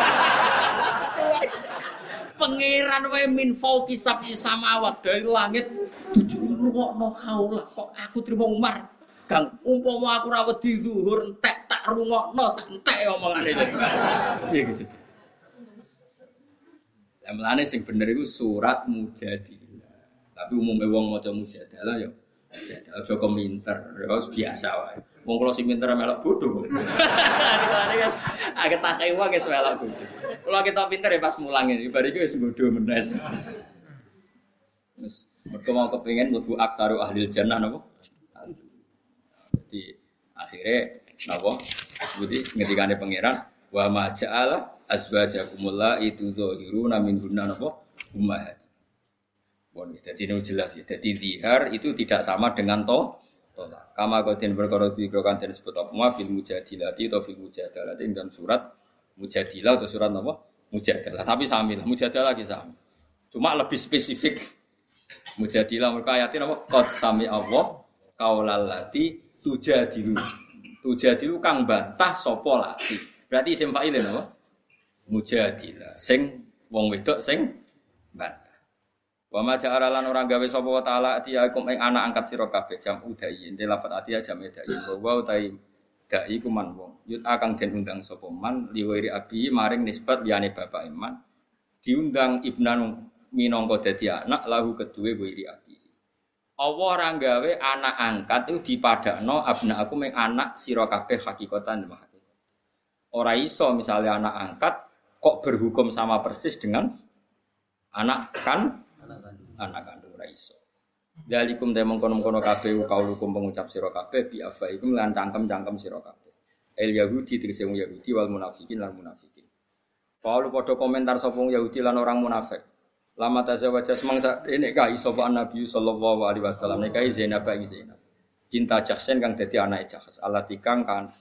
Pangeran wae min fauqi sab'i samawat dari langit tujuh rungokno haula kok aku terima Umar. Kang umpama aku ra wedi zuhur entek tak rungokno entek omongane. Piye gitu. Lah melane sing bener iku surat mujadilah. Tapi umumnya wong maca mujadalah ya mujadalah aja kominter ya biasa wae. Wong kula sing pinter melok bodho. Agak tak wong wis melok bodho. Kula kita pinter ya pas mulang ini, bar iki wis bodho menes. Mergo mau kepengin mlebu aksaru ahli jannah napa? Jadi akhirnya napa? Budi ngendikane pangeran wa ma ja'ala azwajakumullah itu zahiruna min hunna napa? Ummahat. Bon, jadi ini jelas ya. Jadi zihar itu tidak sama dengan to tolak. Kama kodin perkara dikrokan dan disebut apa? Ma fil mujadilati atau fil mujadalati dalam surat mujadilah atau surat apa? Mujadalah. Tapi samilah, mujadalah lagi sami. Cuma lebih spesifik. Mujadilah mereka ayatin apa? Qad sami Allah kaulalati tujadilu. Tujadilu kang bantah lati. Berarti isim fa'ilin apa? Mujadilah. Sing wong wedok sing bantah. Wa ma ja'ala lan ora gawe sapa wa ta'ala atiyakum ing anak angkat sira kabeh jam udai ente lafat atiya jam udai wa wa utai dai iku man wong. Yut akang den undang sapa man liwiri abi maring nisbat liyane bapak iman diundang ibnan minangka dadi anak lahu kedue wiri abi. Allah ora gawe anak angkat itu dipadakno abna aku meng anak sira kabeh hakikatan mah Ora iso misalnya anak angkat kok berhukum sama persis dengan anak kan anak kandung ora iso. Dalikum te mengkono-mengkono kabeh kaulukum pengucap sira kabeh bi afaikum lan cangkem-cangkem sira kabeh. El Yahudi tegese wong Yahudi wal munafikin lan munafikin. Kalau padha komentar sapa Yahudi lan orang munafik. Lama tazawwaja semangsa ini kai sapa Nabi sallallahu alaihi wasallam kai Zainab iki Zainab. Cinta Jahsen kang dadi anake Jahs. Allah tikang kan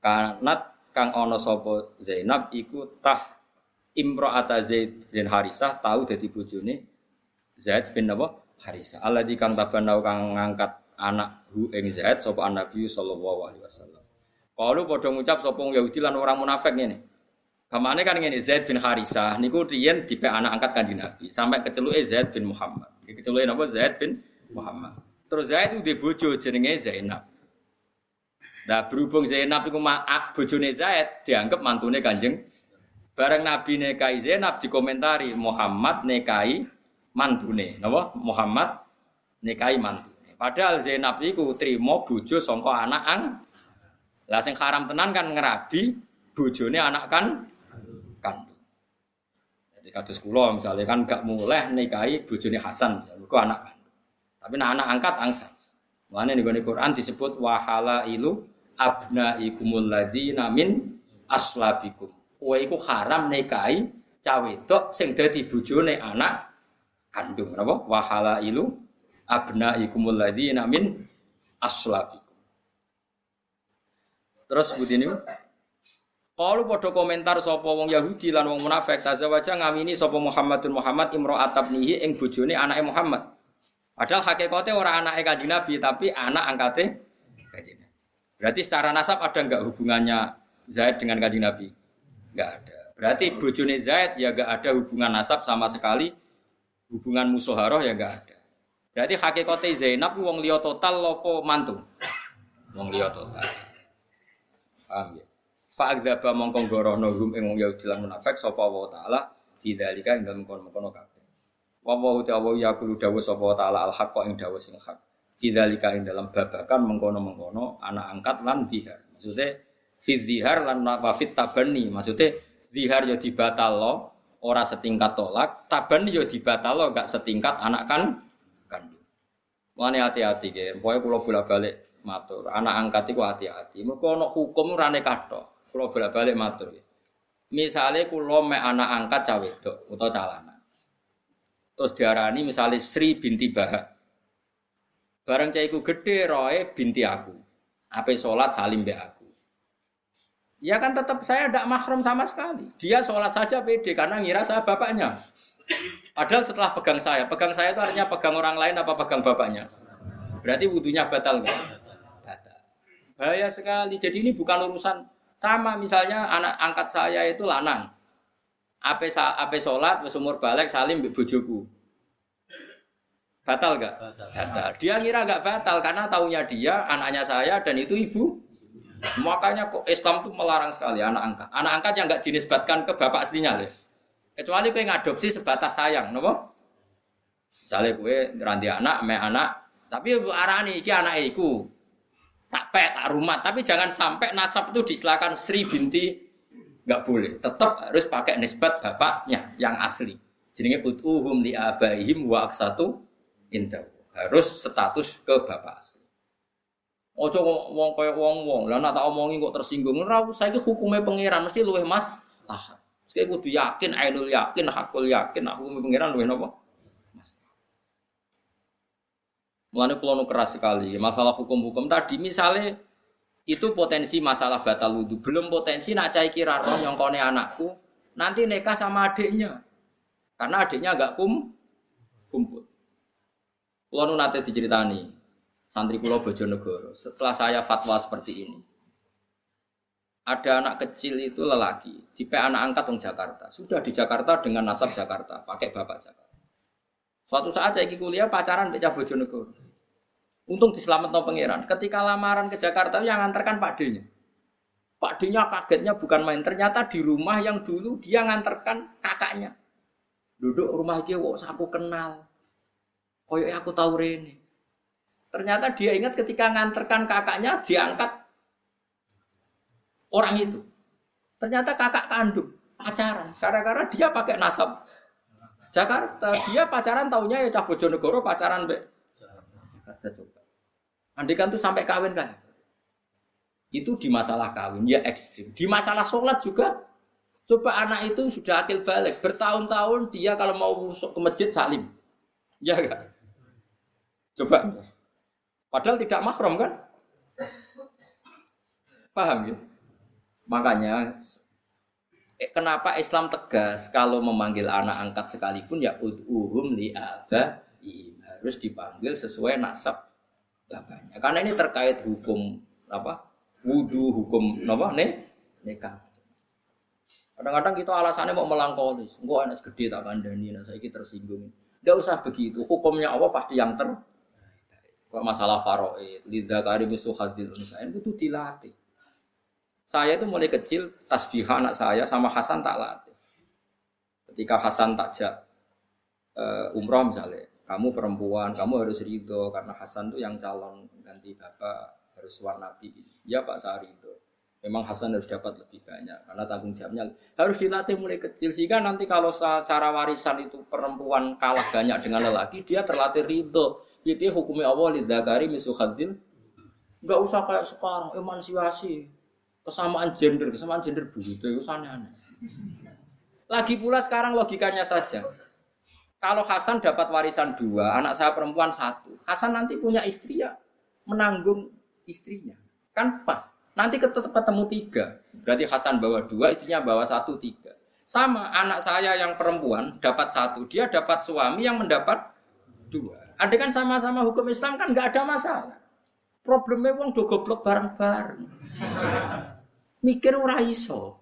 kanat kang ana sapa Zainab iku tah imra'ata Zaid bin Harisah tahu dadi bojone Zaid bin apa? Harisah. Allah di kang tabanau kang ngangkat anak hu ing Zaid sapa Nabi sallallahu alaihi wasallam. Kalau padha ngucap sapa Yahudi lan orang munafik ngene. Kamane kan ngene Zaid bin Harisah niku riyen dipe anak angkat kanjeng Nabi sampai keceluke Zaid bin Muhammad. Keceluke napa Zaid bin Muhammad. Terus Zaid itu bojo jenenge Zainab. Nah berhubung Zainab iku maaf bojone Zaid dianggap mantune Kanjeng Bareng Nabi nekai Zainab dikomentari Muhammad nekai mantune. Napa? Muhammad nekai mantune. Padahal Zainab iku trimo bojo sangka anak ang. Lah sing haram tenan kan ngerabi bojone anak kan kandung. Jadi kados kula misalnya kan gak mulai nikahi bojone Hasan, misalnya, anak kandung. Tapi nah anak angkat angsa. Mana nih Quran disebut wahala ilu abnaikumul ladina min aslabikum. Kowe iku haram nikahi cawe dok sing dadi bojone anak kandung. Napa? Ilu abnaikumul ladina min aslabikum. Terus budini kalau pada komentar sapa wong Yahudi lan wong munafik tazawaja ngamini sapa Muhammadun Muhammad imra'at tabnihi ing bojone anake Muhammad. Padahal hakikatnya orang anaknya kanjeng Nabi tapi anak Nabi. Berarti secara nasab ada enggak hubungannya Zaid dengan kanjeng Nabi? Enggak ada. Berarti bojone Zaid ya enggak ada hubungan nasab sama sekali. Hubungan musuharoh ya enggak ada. Berarti hakikatnya Zainab wong liya total lopo mantu? Wong liya total. Paham ya? Fa'adzaba mongko gorono hum ing wong Yahudi lan munafik sapa wa taala fidzalika ing dalem kono-kono kabeh. Wa wa ta'ala ya kulo dawuh sapa taala al haqqa ing dawuh sing hak. Fidzalika ing dalam babakan mengkono-mengkono anak angkat lan dihar. Maksudnya fidzihar lan wafit tabani. Maksudnya dihar ya dibatalo ora setingkat tolak, taban ya dibatalo gak setingkat anak kan kandung. Wani hati-hati ge, pokoke kula bolak-balik matur, anak angkat iku hati-hati. Mergo ana hukum rane kathok. Kalau bolak-balik matur. Misalnya kulo me anak angkat cawe itu atau calana. Terus diarani misalnya Sri binti Bahak. Bareng caiku gede roe binti aku. Apa sholat salim be aku. Ya kan tetap saya tidak mahrum sama sekali. Dia sholat saja pede karena ngira saya bapaknya. Padahal setelah pegang saya, pegang saya itu artinya pegang orang lain apa pegang bapaknya. Berarti wudhunya batal nggak? Batal. Bahaya sekali. Jadi ini bukan urusan sama misalnya anak angkat saya itu lanang. Ape ape sholat wis umur balik salim bojoku. Batal gak? Batal. batal. Dia ngira gak batal karena taunya dia anaknya saya dan itu ibu. Makanya kok Islam tuh melarang sekali anak angkat. Anak angkat yang gak dinisbatkan ke bapak aslinya deh. Kecuali kue ngadopsi sebatas sayang, nopo? Misalnya kue ngeranti anak, me anak, tapi arani iki anak iku. Tak pek tak rumah tapi jangan sampai nasab itu disilakan Sri binti nggak boleh. Tetap harus pakai nisbat bapaknya yang asli. Jadi utuhum li abaihim wa aksatu indah harus status ke bapak asli Ojo wong kaya wong wong. Lah nak tak omongi kok tersinggung. Ora saiki hukumnya pangeran mesti luwih mas ah saya kudu yakin ainul yakin hakul yakin aku pangeran luwih napa? Mulane kula keras sekali. Masalah hukum-hukum tadi misalnya itu potensi masalah batal wudhu belum potensi nak cai kira roh nyongkone anakku nanti nikah sama adiknya. Karena adiknya agak kum kumpul. Kulo nate diceritani santri kulo Bojonegoro setelah saya fatwa seperti ini ada anak kecil itu lelaki, tipe anak angkat di Jakarta. Sudah di Jakarta dengan nasab Jakarta, pakai bapak Jakarta. Suatu saat saya kuliah pacaran Pak Bojonegoro. Untung diselamat no pangeran. Ketika lamaran ke Jakarta yang antarkan Pak D-nya. Pak Dinya kagetnya bukan main. Ternyata di rumah yang dulu dia nganterkan kakaknya. Duduk rumah dia, wah aku kenal. Koyok aku tahu Rene. Ternyata dia ingat ketika nganterkan kakaknya diangkat orang itu. Ternyata kakak kandung pacaran. Karena-karena dia pakai nasab Jakarta. Dia pacaran taunya ya Cah Bojonegoro pacaran be Jakarta coba. Andikan tuh sampai kawin kan? Itu di masalah kawin ya ekstrim. Di masalah sholat juga Coba anak itu sudah akil balik, bertahun-tahun dia kalau mau masuk ke masjid salim. Ya enggak? Coba. Padahal tidak mahram kan? Paham ya? Makanya eh, kenapa Islam tegas kalau memanggil anak angkat sekalipun ya ud'uhum li harus dipanggil sesuai nasab bapaknya. Karena ini terkait hukum apa? Wudu, hukum apa? Nih, nikah. Kadang-kadang kita alasannya mau melangkolis. Enggak anak gede tak kandani, nah saya tersinggung. Tidak usah begitu. Hukumnya apa pasti yang ter Kok masalah faroid, lidah karim hadil unsain itu dilatih. Saya itu mulai kecil tasbih anak saya sama Hasan tak latih. Ketika Hasan takjak uh, umroh misalnya, kamu perempuan, kamu harus ridho karena Hasan tuh yang calon ganti bapak harus warna nabi. Ya Pak Sari itu. Memang Hasan harus dapat lebih banyak karena tanggung jawabnya harus dilatih mulai kecil sehingga nanti kalau cara warisan itu perempuan kalah banyak dengan lelaki dia terlatih ridho itu hukumnya Allah lidakari misuhadin. Enggak usah kayak sekarang emansipasi, kesamaan gender, kesamaan gender begitu itu aneh-aneh. Lagi pula sekarang logikanya saja. Kalau Hasan dapat warisan dua, anak saya perempuan satu, Hasan nanti punya istri ya menanggung istrinya, kan pas. Nanti ketemu tiga, berarti Hasan bawa dua, istrinya bawa satu tiga. Sama anak saya yang perempuan dapat satu, dia dapat suami yang mendapat dua. Ada kan sama-sama hukum Islam kan nggak ada masalah. Problemnya uang do goblok bareng-bareng. Mikir ora iso.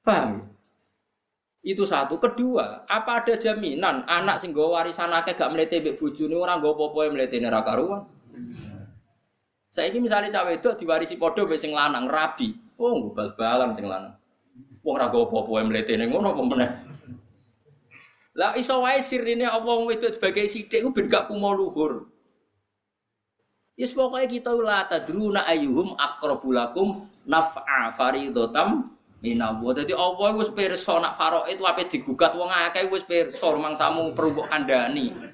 Paham? Itu satu. Kedua, apa ada jaminan anak sing warisan akeh gak mlete mbek bojone ora nggo apa-apa mletene ra? Saiki misalnya cawe itu diwarisi padha mbek sing lanang rabi. Oh, bal-balan sing lanang. Wong ora nggo apa-apa mletene ngono apa. Lah iso wae sirine Allah wedok sebagai sithik ku ben gak kumo luhur. Yes pokoknya kita la tadruna ayyuhum aqrabulakum naf'a faridotam minallah. Dadi Allah wis pirsa nak faraid ape digugat wong akeh wis pirsa mangsamu perlu mbok kandhani.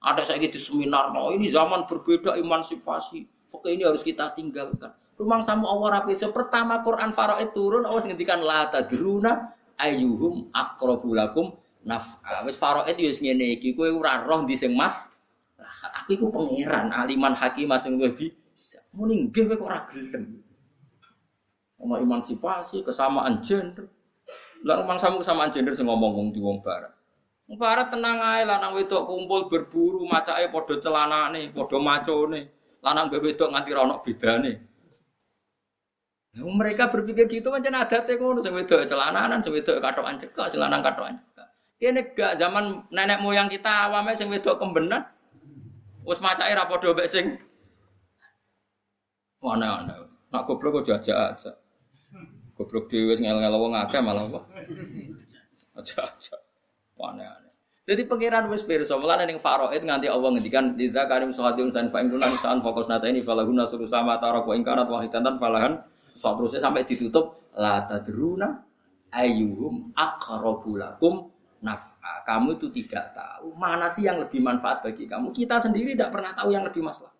Ada saya gitu seminar, no ini zaman berbeda emansipasi. Oke ini harus kita tinggalkan. Rumang samu Allah rapi. So, pertama Quran Faraid turun, Allah ngendikan la tadruna ayyuhum aqrabulakum naf'a. Wis faraid yo wis ngene iki, kowe ora roh ndi sing Mas. Aku iku pangeran, aliman hakim sing luwih bisa. Muni nggih kowe kok ora gelem. Emansipasi, kesamaan gender. Lah rumang samu kesamaan gender sing ngomong wong di wong barat. Barat tenang ae lanang wedok kumpul berburu, macake padha celanane, padha macone. Lanang wedok nganti ra ono bedane. Nah, mereka berpikir gitu macam ada ngono sing wedok celananan, sing wedok katokan cekak, sing lanang katokan cekak. Ini gak zaman nenek moyang kita awamnya sing wedok kembenan. Wes macake ra padha mek sing mana ana. Nak goblok kok aja aja. Goblok dhewe wis ngel-ngel malah apa. Aja aja. Mana. Jadi pangeran wis pirsa, mulane ning faraid nganti Allah ngendikan lidza karim sahadatun dan fa ingkun san fokus nata ini falahuna sama tarak wa ingkarat wahidatan falahan terusnya sampai ditutup la tadruna ayyuhum aqrabu lakum naf'a. Kamu itu tidak tahu mana sih yang lebih manfaat bagi kamu. Kita sendiri tidak pernah tahu yang lebih masalah.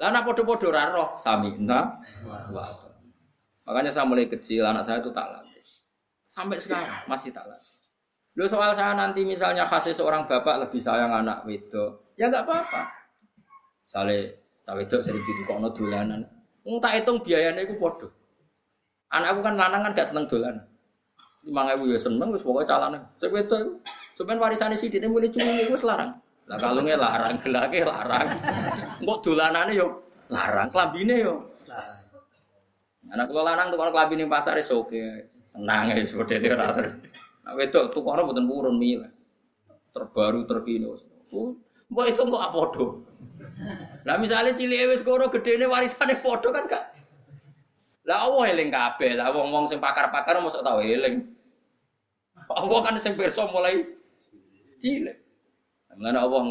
Lana podo-podo raro samina Makanya saya mulai kecil anak saya itu tak latih. Sampai sekarang masih tak latih. Lu soal saya nanti misalnya kasih seorang bapak lebih sayang anak wedo, ya nggak apa-apa. Sale tak wedo sering no dolanan. Wong tak hitung biayanya itu podo. Anakku kan lanang kan gak seneng lima ribu ya seneng, wis pokoknya calane. Cek itu, sebenarnya warisannya sih dia mulai cuma itu larang. Lah kalungnya larang, gelake larang. Mbok dolanane yo larang, klambine yo. Anak kula lanang tukar klambi ning pasar wis oke. Tenang seperti itu ora Nah wedok tukar mboten purun mila. Terbaru terkini. Mbok itu kok apa do? Lah misalnya cilik wis koro gedene warisane padha kan gak Lah Allah eling kabeh. Lah wong-wong sing pakar-pakar mosok tau eling. Allah kan sing pirsa mulai cilik. Mulane Allah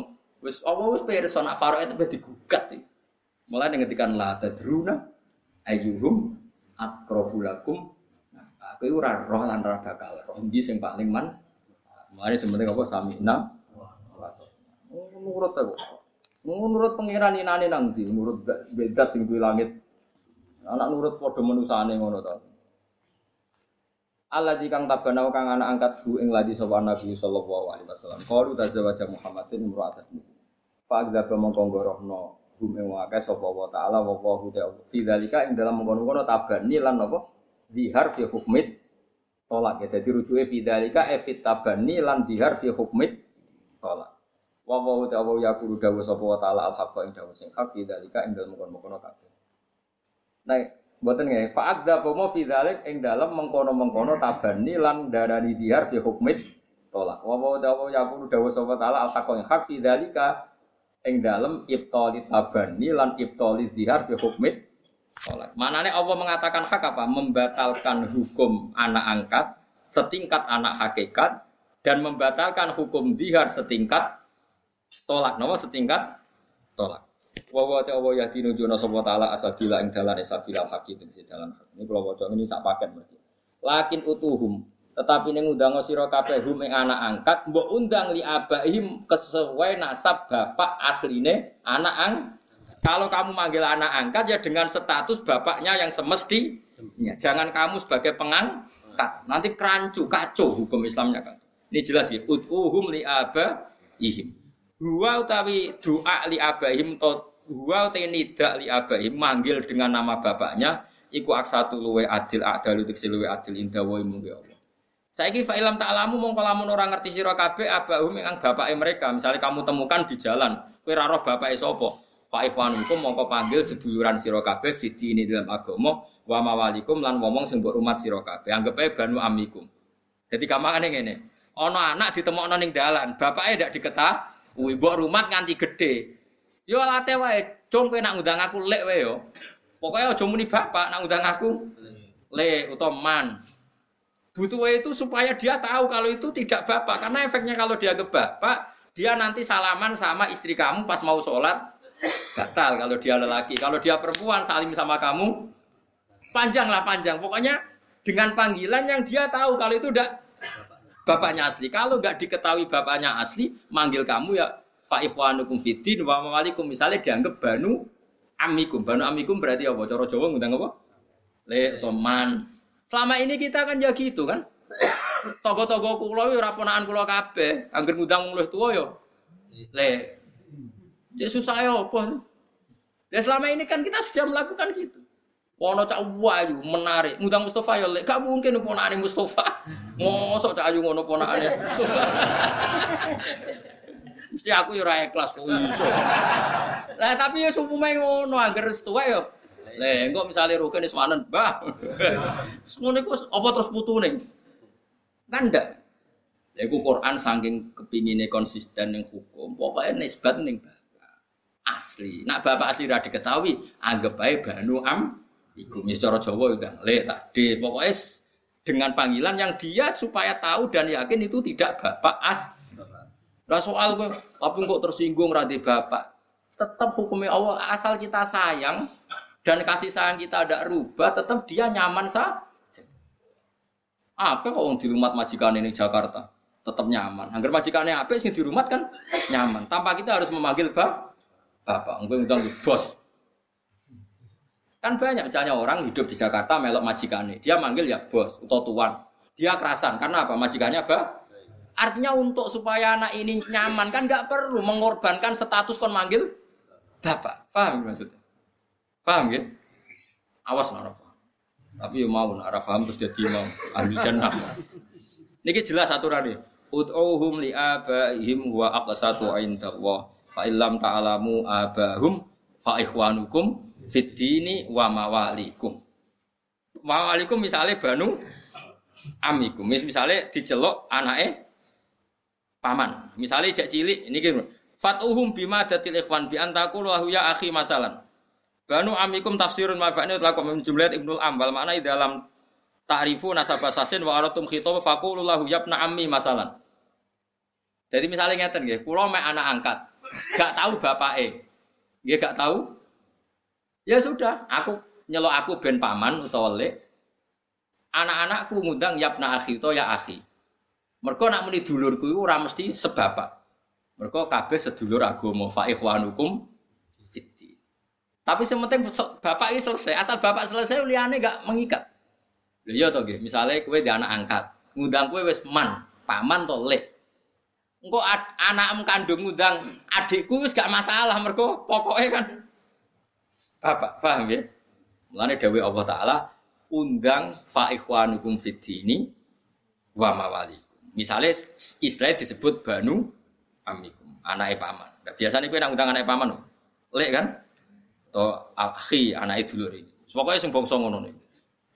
wis Allah wis pirsa nak Faro itu digugat. Mulai ngetikan la tadruna ayyuhum akrobulakum aku ora roh lan ora bakal roh sing paling man Mulane sebenarnya apa samina Oh, nurut aku. Nurut pangeran inane nang ndi? Nurut bedat sing kuwi langit. Anak nurut padha manusane ngono to. Allah kang tabana kang anak angkat bu ing ladi sapa Nabi sallallahu alaihi wasallam. Qalu tazawwaja Muhammadin imra'atan. Fa agdaba mongko ngorohno hum ing wae sapa wa taala wa wa fi dzalika ing dalam mengkono-kono tabani lan napa dihar fi hukmit tolak ya. Jadi rujuke fi dzalika e fit tabani lan dihar fi hukmit tolak. Wa wa ta'ala yaqulu dawu sapa wa ta'ala al haqqa ing dawu sing hak fi dalika ing dalem mengkono-mengkono kabeh. Nah, mboten nggih fa adza pomo fi dzalik ing dalem mengkono-mengkono tabani lan darani dihar fi hukmit tolak. Wa wa ta'ala yaqulu dawu sapa ta'ala al haqqa ing hak fi dalika ing dalem ibtali tabani lan ibtali dihar fi hukmit tolak. Manane Allah mengatakan hak apa? Membatalkan hukum anak angkat setingkat anak hakikat dan membatalkan hukum dihar setingkat tolak. Nawa setingkat? Tolak. Wa wa ta wa yahdinu juna sapa taala asabila ing sabila haqi tegese dalan ini kula waca ini sak paket berarti. Lakin utuhum tetapi ning undang sira kabeh hum anak angkat mbok undang li abaihim kesesuai nasab bapak asline anak ang kalau kamu manggil anak angkat ya dengan status bapaknya yang semestinya jangan kamu sebagai pengangkat nanti kerancu kacau hukum Islamnya kan ini jelas ya utuhum li abaihim Huwa utawi doa li abahim to huwa utawi nida li abahim manggil dengan nama bapaknya iku aksatu luwe adil adil utik luwe adil indah wa mungki Allah. Saiki fa ilam ta'lamu mongko lamun ora ngerti sira kabeh abahum ing bapake mereka. Misalnya kamu temukan di jalan, ora roh bapake? Fa ikhwanukum mongko panggil seduluran sira kabeh ini dalam agama wa mawalikum lan ngomong sing mbok rumat sira kabeh. Anggap ae banu amikum. Jadi gampangane ngene. Ana anak ditemokno ning dalan, bapake ndak diketah Kuwi mbok rumah nganti gede. Yo late wae, cung kowe nak ngundang aku lek wae yo. Pokoke aja muni bapak nak ngundang aku le utawa man. Butuh itu supaya dia tahu kalau itu tidak bapak karena efeknya kalau dia ke bapak dia nanti salaman sama istri kamu pas mau sholat batal kalau dia lelaki kalau dia perempuan salim sama kamu panjang lah panjang pokoknya dengan panggilan yang dia tahu kalau itu udah bapaknya asli. Kalau nggak diketahui bapaknya asli, manggil kamu ya fa ikhwanukum fiddin wa mawalikum misalnya dianggap banu amikum. Banu amikum berarti apa? Cara Jawa ngundang apa? Le toman. Selama ini kita kan ya gitu kan. Togo-togo kula ora ponakan kula kabeh, angger ngundang wong tua ya. Le. Ya susah ya apa? Ya selama ini kan kita sudah melakukan gitu. Wono cak wayu menarik, ngundang Mustafa ya lek gak mungkin ponakane Mustafa. Mosok cak ayu ngono ponakane Mustafa. Mesti aku ya ora ikhlas kok iso. Lah tapi ya supume ngono angger tuwek ya. Lah engko misale Rukin wis manen, Mbah. Ngono iku apa terus putune? Kan ndak. Ya iku Quran saking kepingine konsisten ning hukum, pokoke nisbat ning bapak. Asli. Nak bapak asli ra diketahui, anggap bae Banu Am Iku cara Jawa udah le tadi pokoknya dengan panggilan yang dia supaya tahu dan yakin itu tidak bapak as. Nah soal tapi kok tersinggung radi bapak. Tetap hukumnya Allah asal kita sayang dan kasih sayang kita ada rubah, tetap dia nyaman sah. Apa kok di rumah majikan ini Jakarta tetap nyaman. Angger majikannya apa sih di rumah kan nyaman. Tanpa kita harus memanggil bapak. Bapak, gue ngundang bos. Kan banyak misalnya orang hidup di Jakarta melok majikannya, dia manggil ya bos atau tuan. Dia kerasan karena apa? Majikannya apa? Artinya untuk supaya anak ini nyaman kan nggak perlu mengorbankan status kon manggil bapak. Paham maksudnya? Paham ya? Awas nara Tapi ya mau nara paham terus jadi mau ahli jannah. Niki jelas aturan ini. Ud'uhum li abaihim wa aqsatu indallah. Fa illam ta'alamu abahum fa ikhwanukum fitini wa mawalikum. Mawalikum misalnya banu amikum. Misalnya dicelok anake paman. Misalnya jak cilik ini gitu. Fatuhum bima datil ikhwan bi antaku lahu ya akhi masalan. Banu amikum tafsirun mafa'ni telah min jumlah Ibnu Ambal mana di dalam ta'rifu nasabah sasin wa aratum khitab faqulu lahu yabna ammi masalan. Jadi misalnya ngeten nggih, kula mek anak angkat, gak tahu bapake. Nggih gak tahu? Ya sudah, aku nyelok aku ben paman utawa lek. Anak-anakku ngundang yabna akhi utawa ya akhi. Mergo nak muni dulurku iku ora mesti sebapak. Mergo kabeh sedulur agama fa ikhwanukum tapi sementing bapak ini selesai. Asal bapak selesai, liane gak mengikat. Lha iya to kowe di anak angkat, ngundang kowe wis man, paman to lek. Engko anakmu kandung ngundang adikku wis gak masalah mergo pokoknya kan bapak, paham ya? Mulane dawuh Allah taala undang fa ikhwanukum fid dini wa mawalikum. Misale istilah disebut banu amikum, anake paman. Nah, biasanya kowe nak undang anake paman, lek kan? atau akhi anak dulur ini. Pokoknya sing bangsa ngono nih.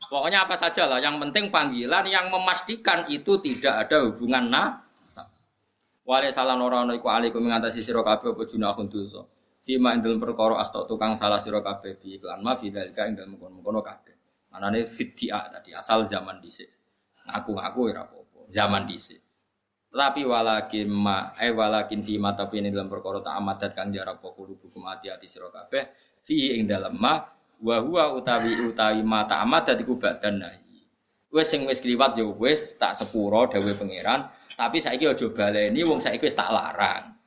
Pokoknya apa saja lah, yang penting panggilan yang memastikan itu tidak ada hubungan nasab. Wale salah orang iku alaikum mengatasi sira kabeh apa junahun dosa. Fima ing dalem perkara asta tukang salah sira kabeh bi iklan ma fi dalika ing dalem kono-kono kabeh. Anane fittia tadi asal zaman dhisik. Ngaku-ngaku ora apa-apa, zaman dhisik. Tapi walakin ma eh walakin fi mata tapi ini dalam perkara tak amadat kang diarap kulo hukum hati-hati sira kabeh fi ing dalam ma wa huwa utawi utawi mata amat dadi badan Wis sing wis kliwat ya wis tak sepuro dawuh pangeran, tapi saiki aja baleni wong saiki wis tak larang.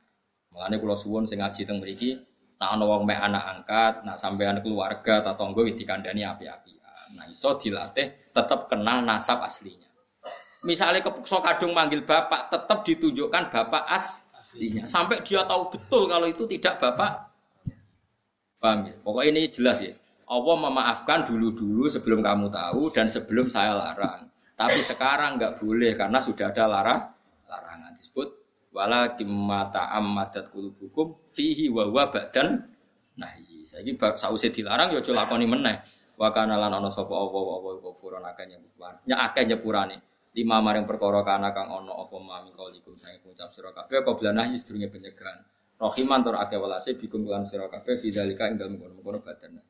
Mulane kula suwun sing ngaji teng mriki, nek ana wong mek anak angkat, nak sampean keluarga ta tangga wis dikandani api-api. Nah iso dilatih tetap kenal nasab aslinya. Misalnya kepukso kadung manggil bapak, tetap ditunjukkan bapak aslinya. Sampai dia tahu betul kalau itu tidak bapak Paham ya? Pokoknya ini jelas ya. Allah memaafkan dulu-dulu sebelum kamu tahu dan sebelum saya larang. Tapi sekarang nggak boleh karena sudah ada larang larangan disebut wala kimata ammadat kulubukum fihi wa wa badan nahi. Saiki bab dilarang ya aja lakoni meneh. Wa kana lan ana sapa apa apa kufurun akeh nyepurane. Nya akeh nyepurane. Lima maring perkara kana kang ana apa mami kaulikum saya ucap sira kabeh qabla nahi sedurunge penyegahan. Rohiman tur akeh welase bikum lan sira kabeh fidzalika ing dalem kono-kono badan.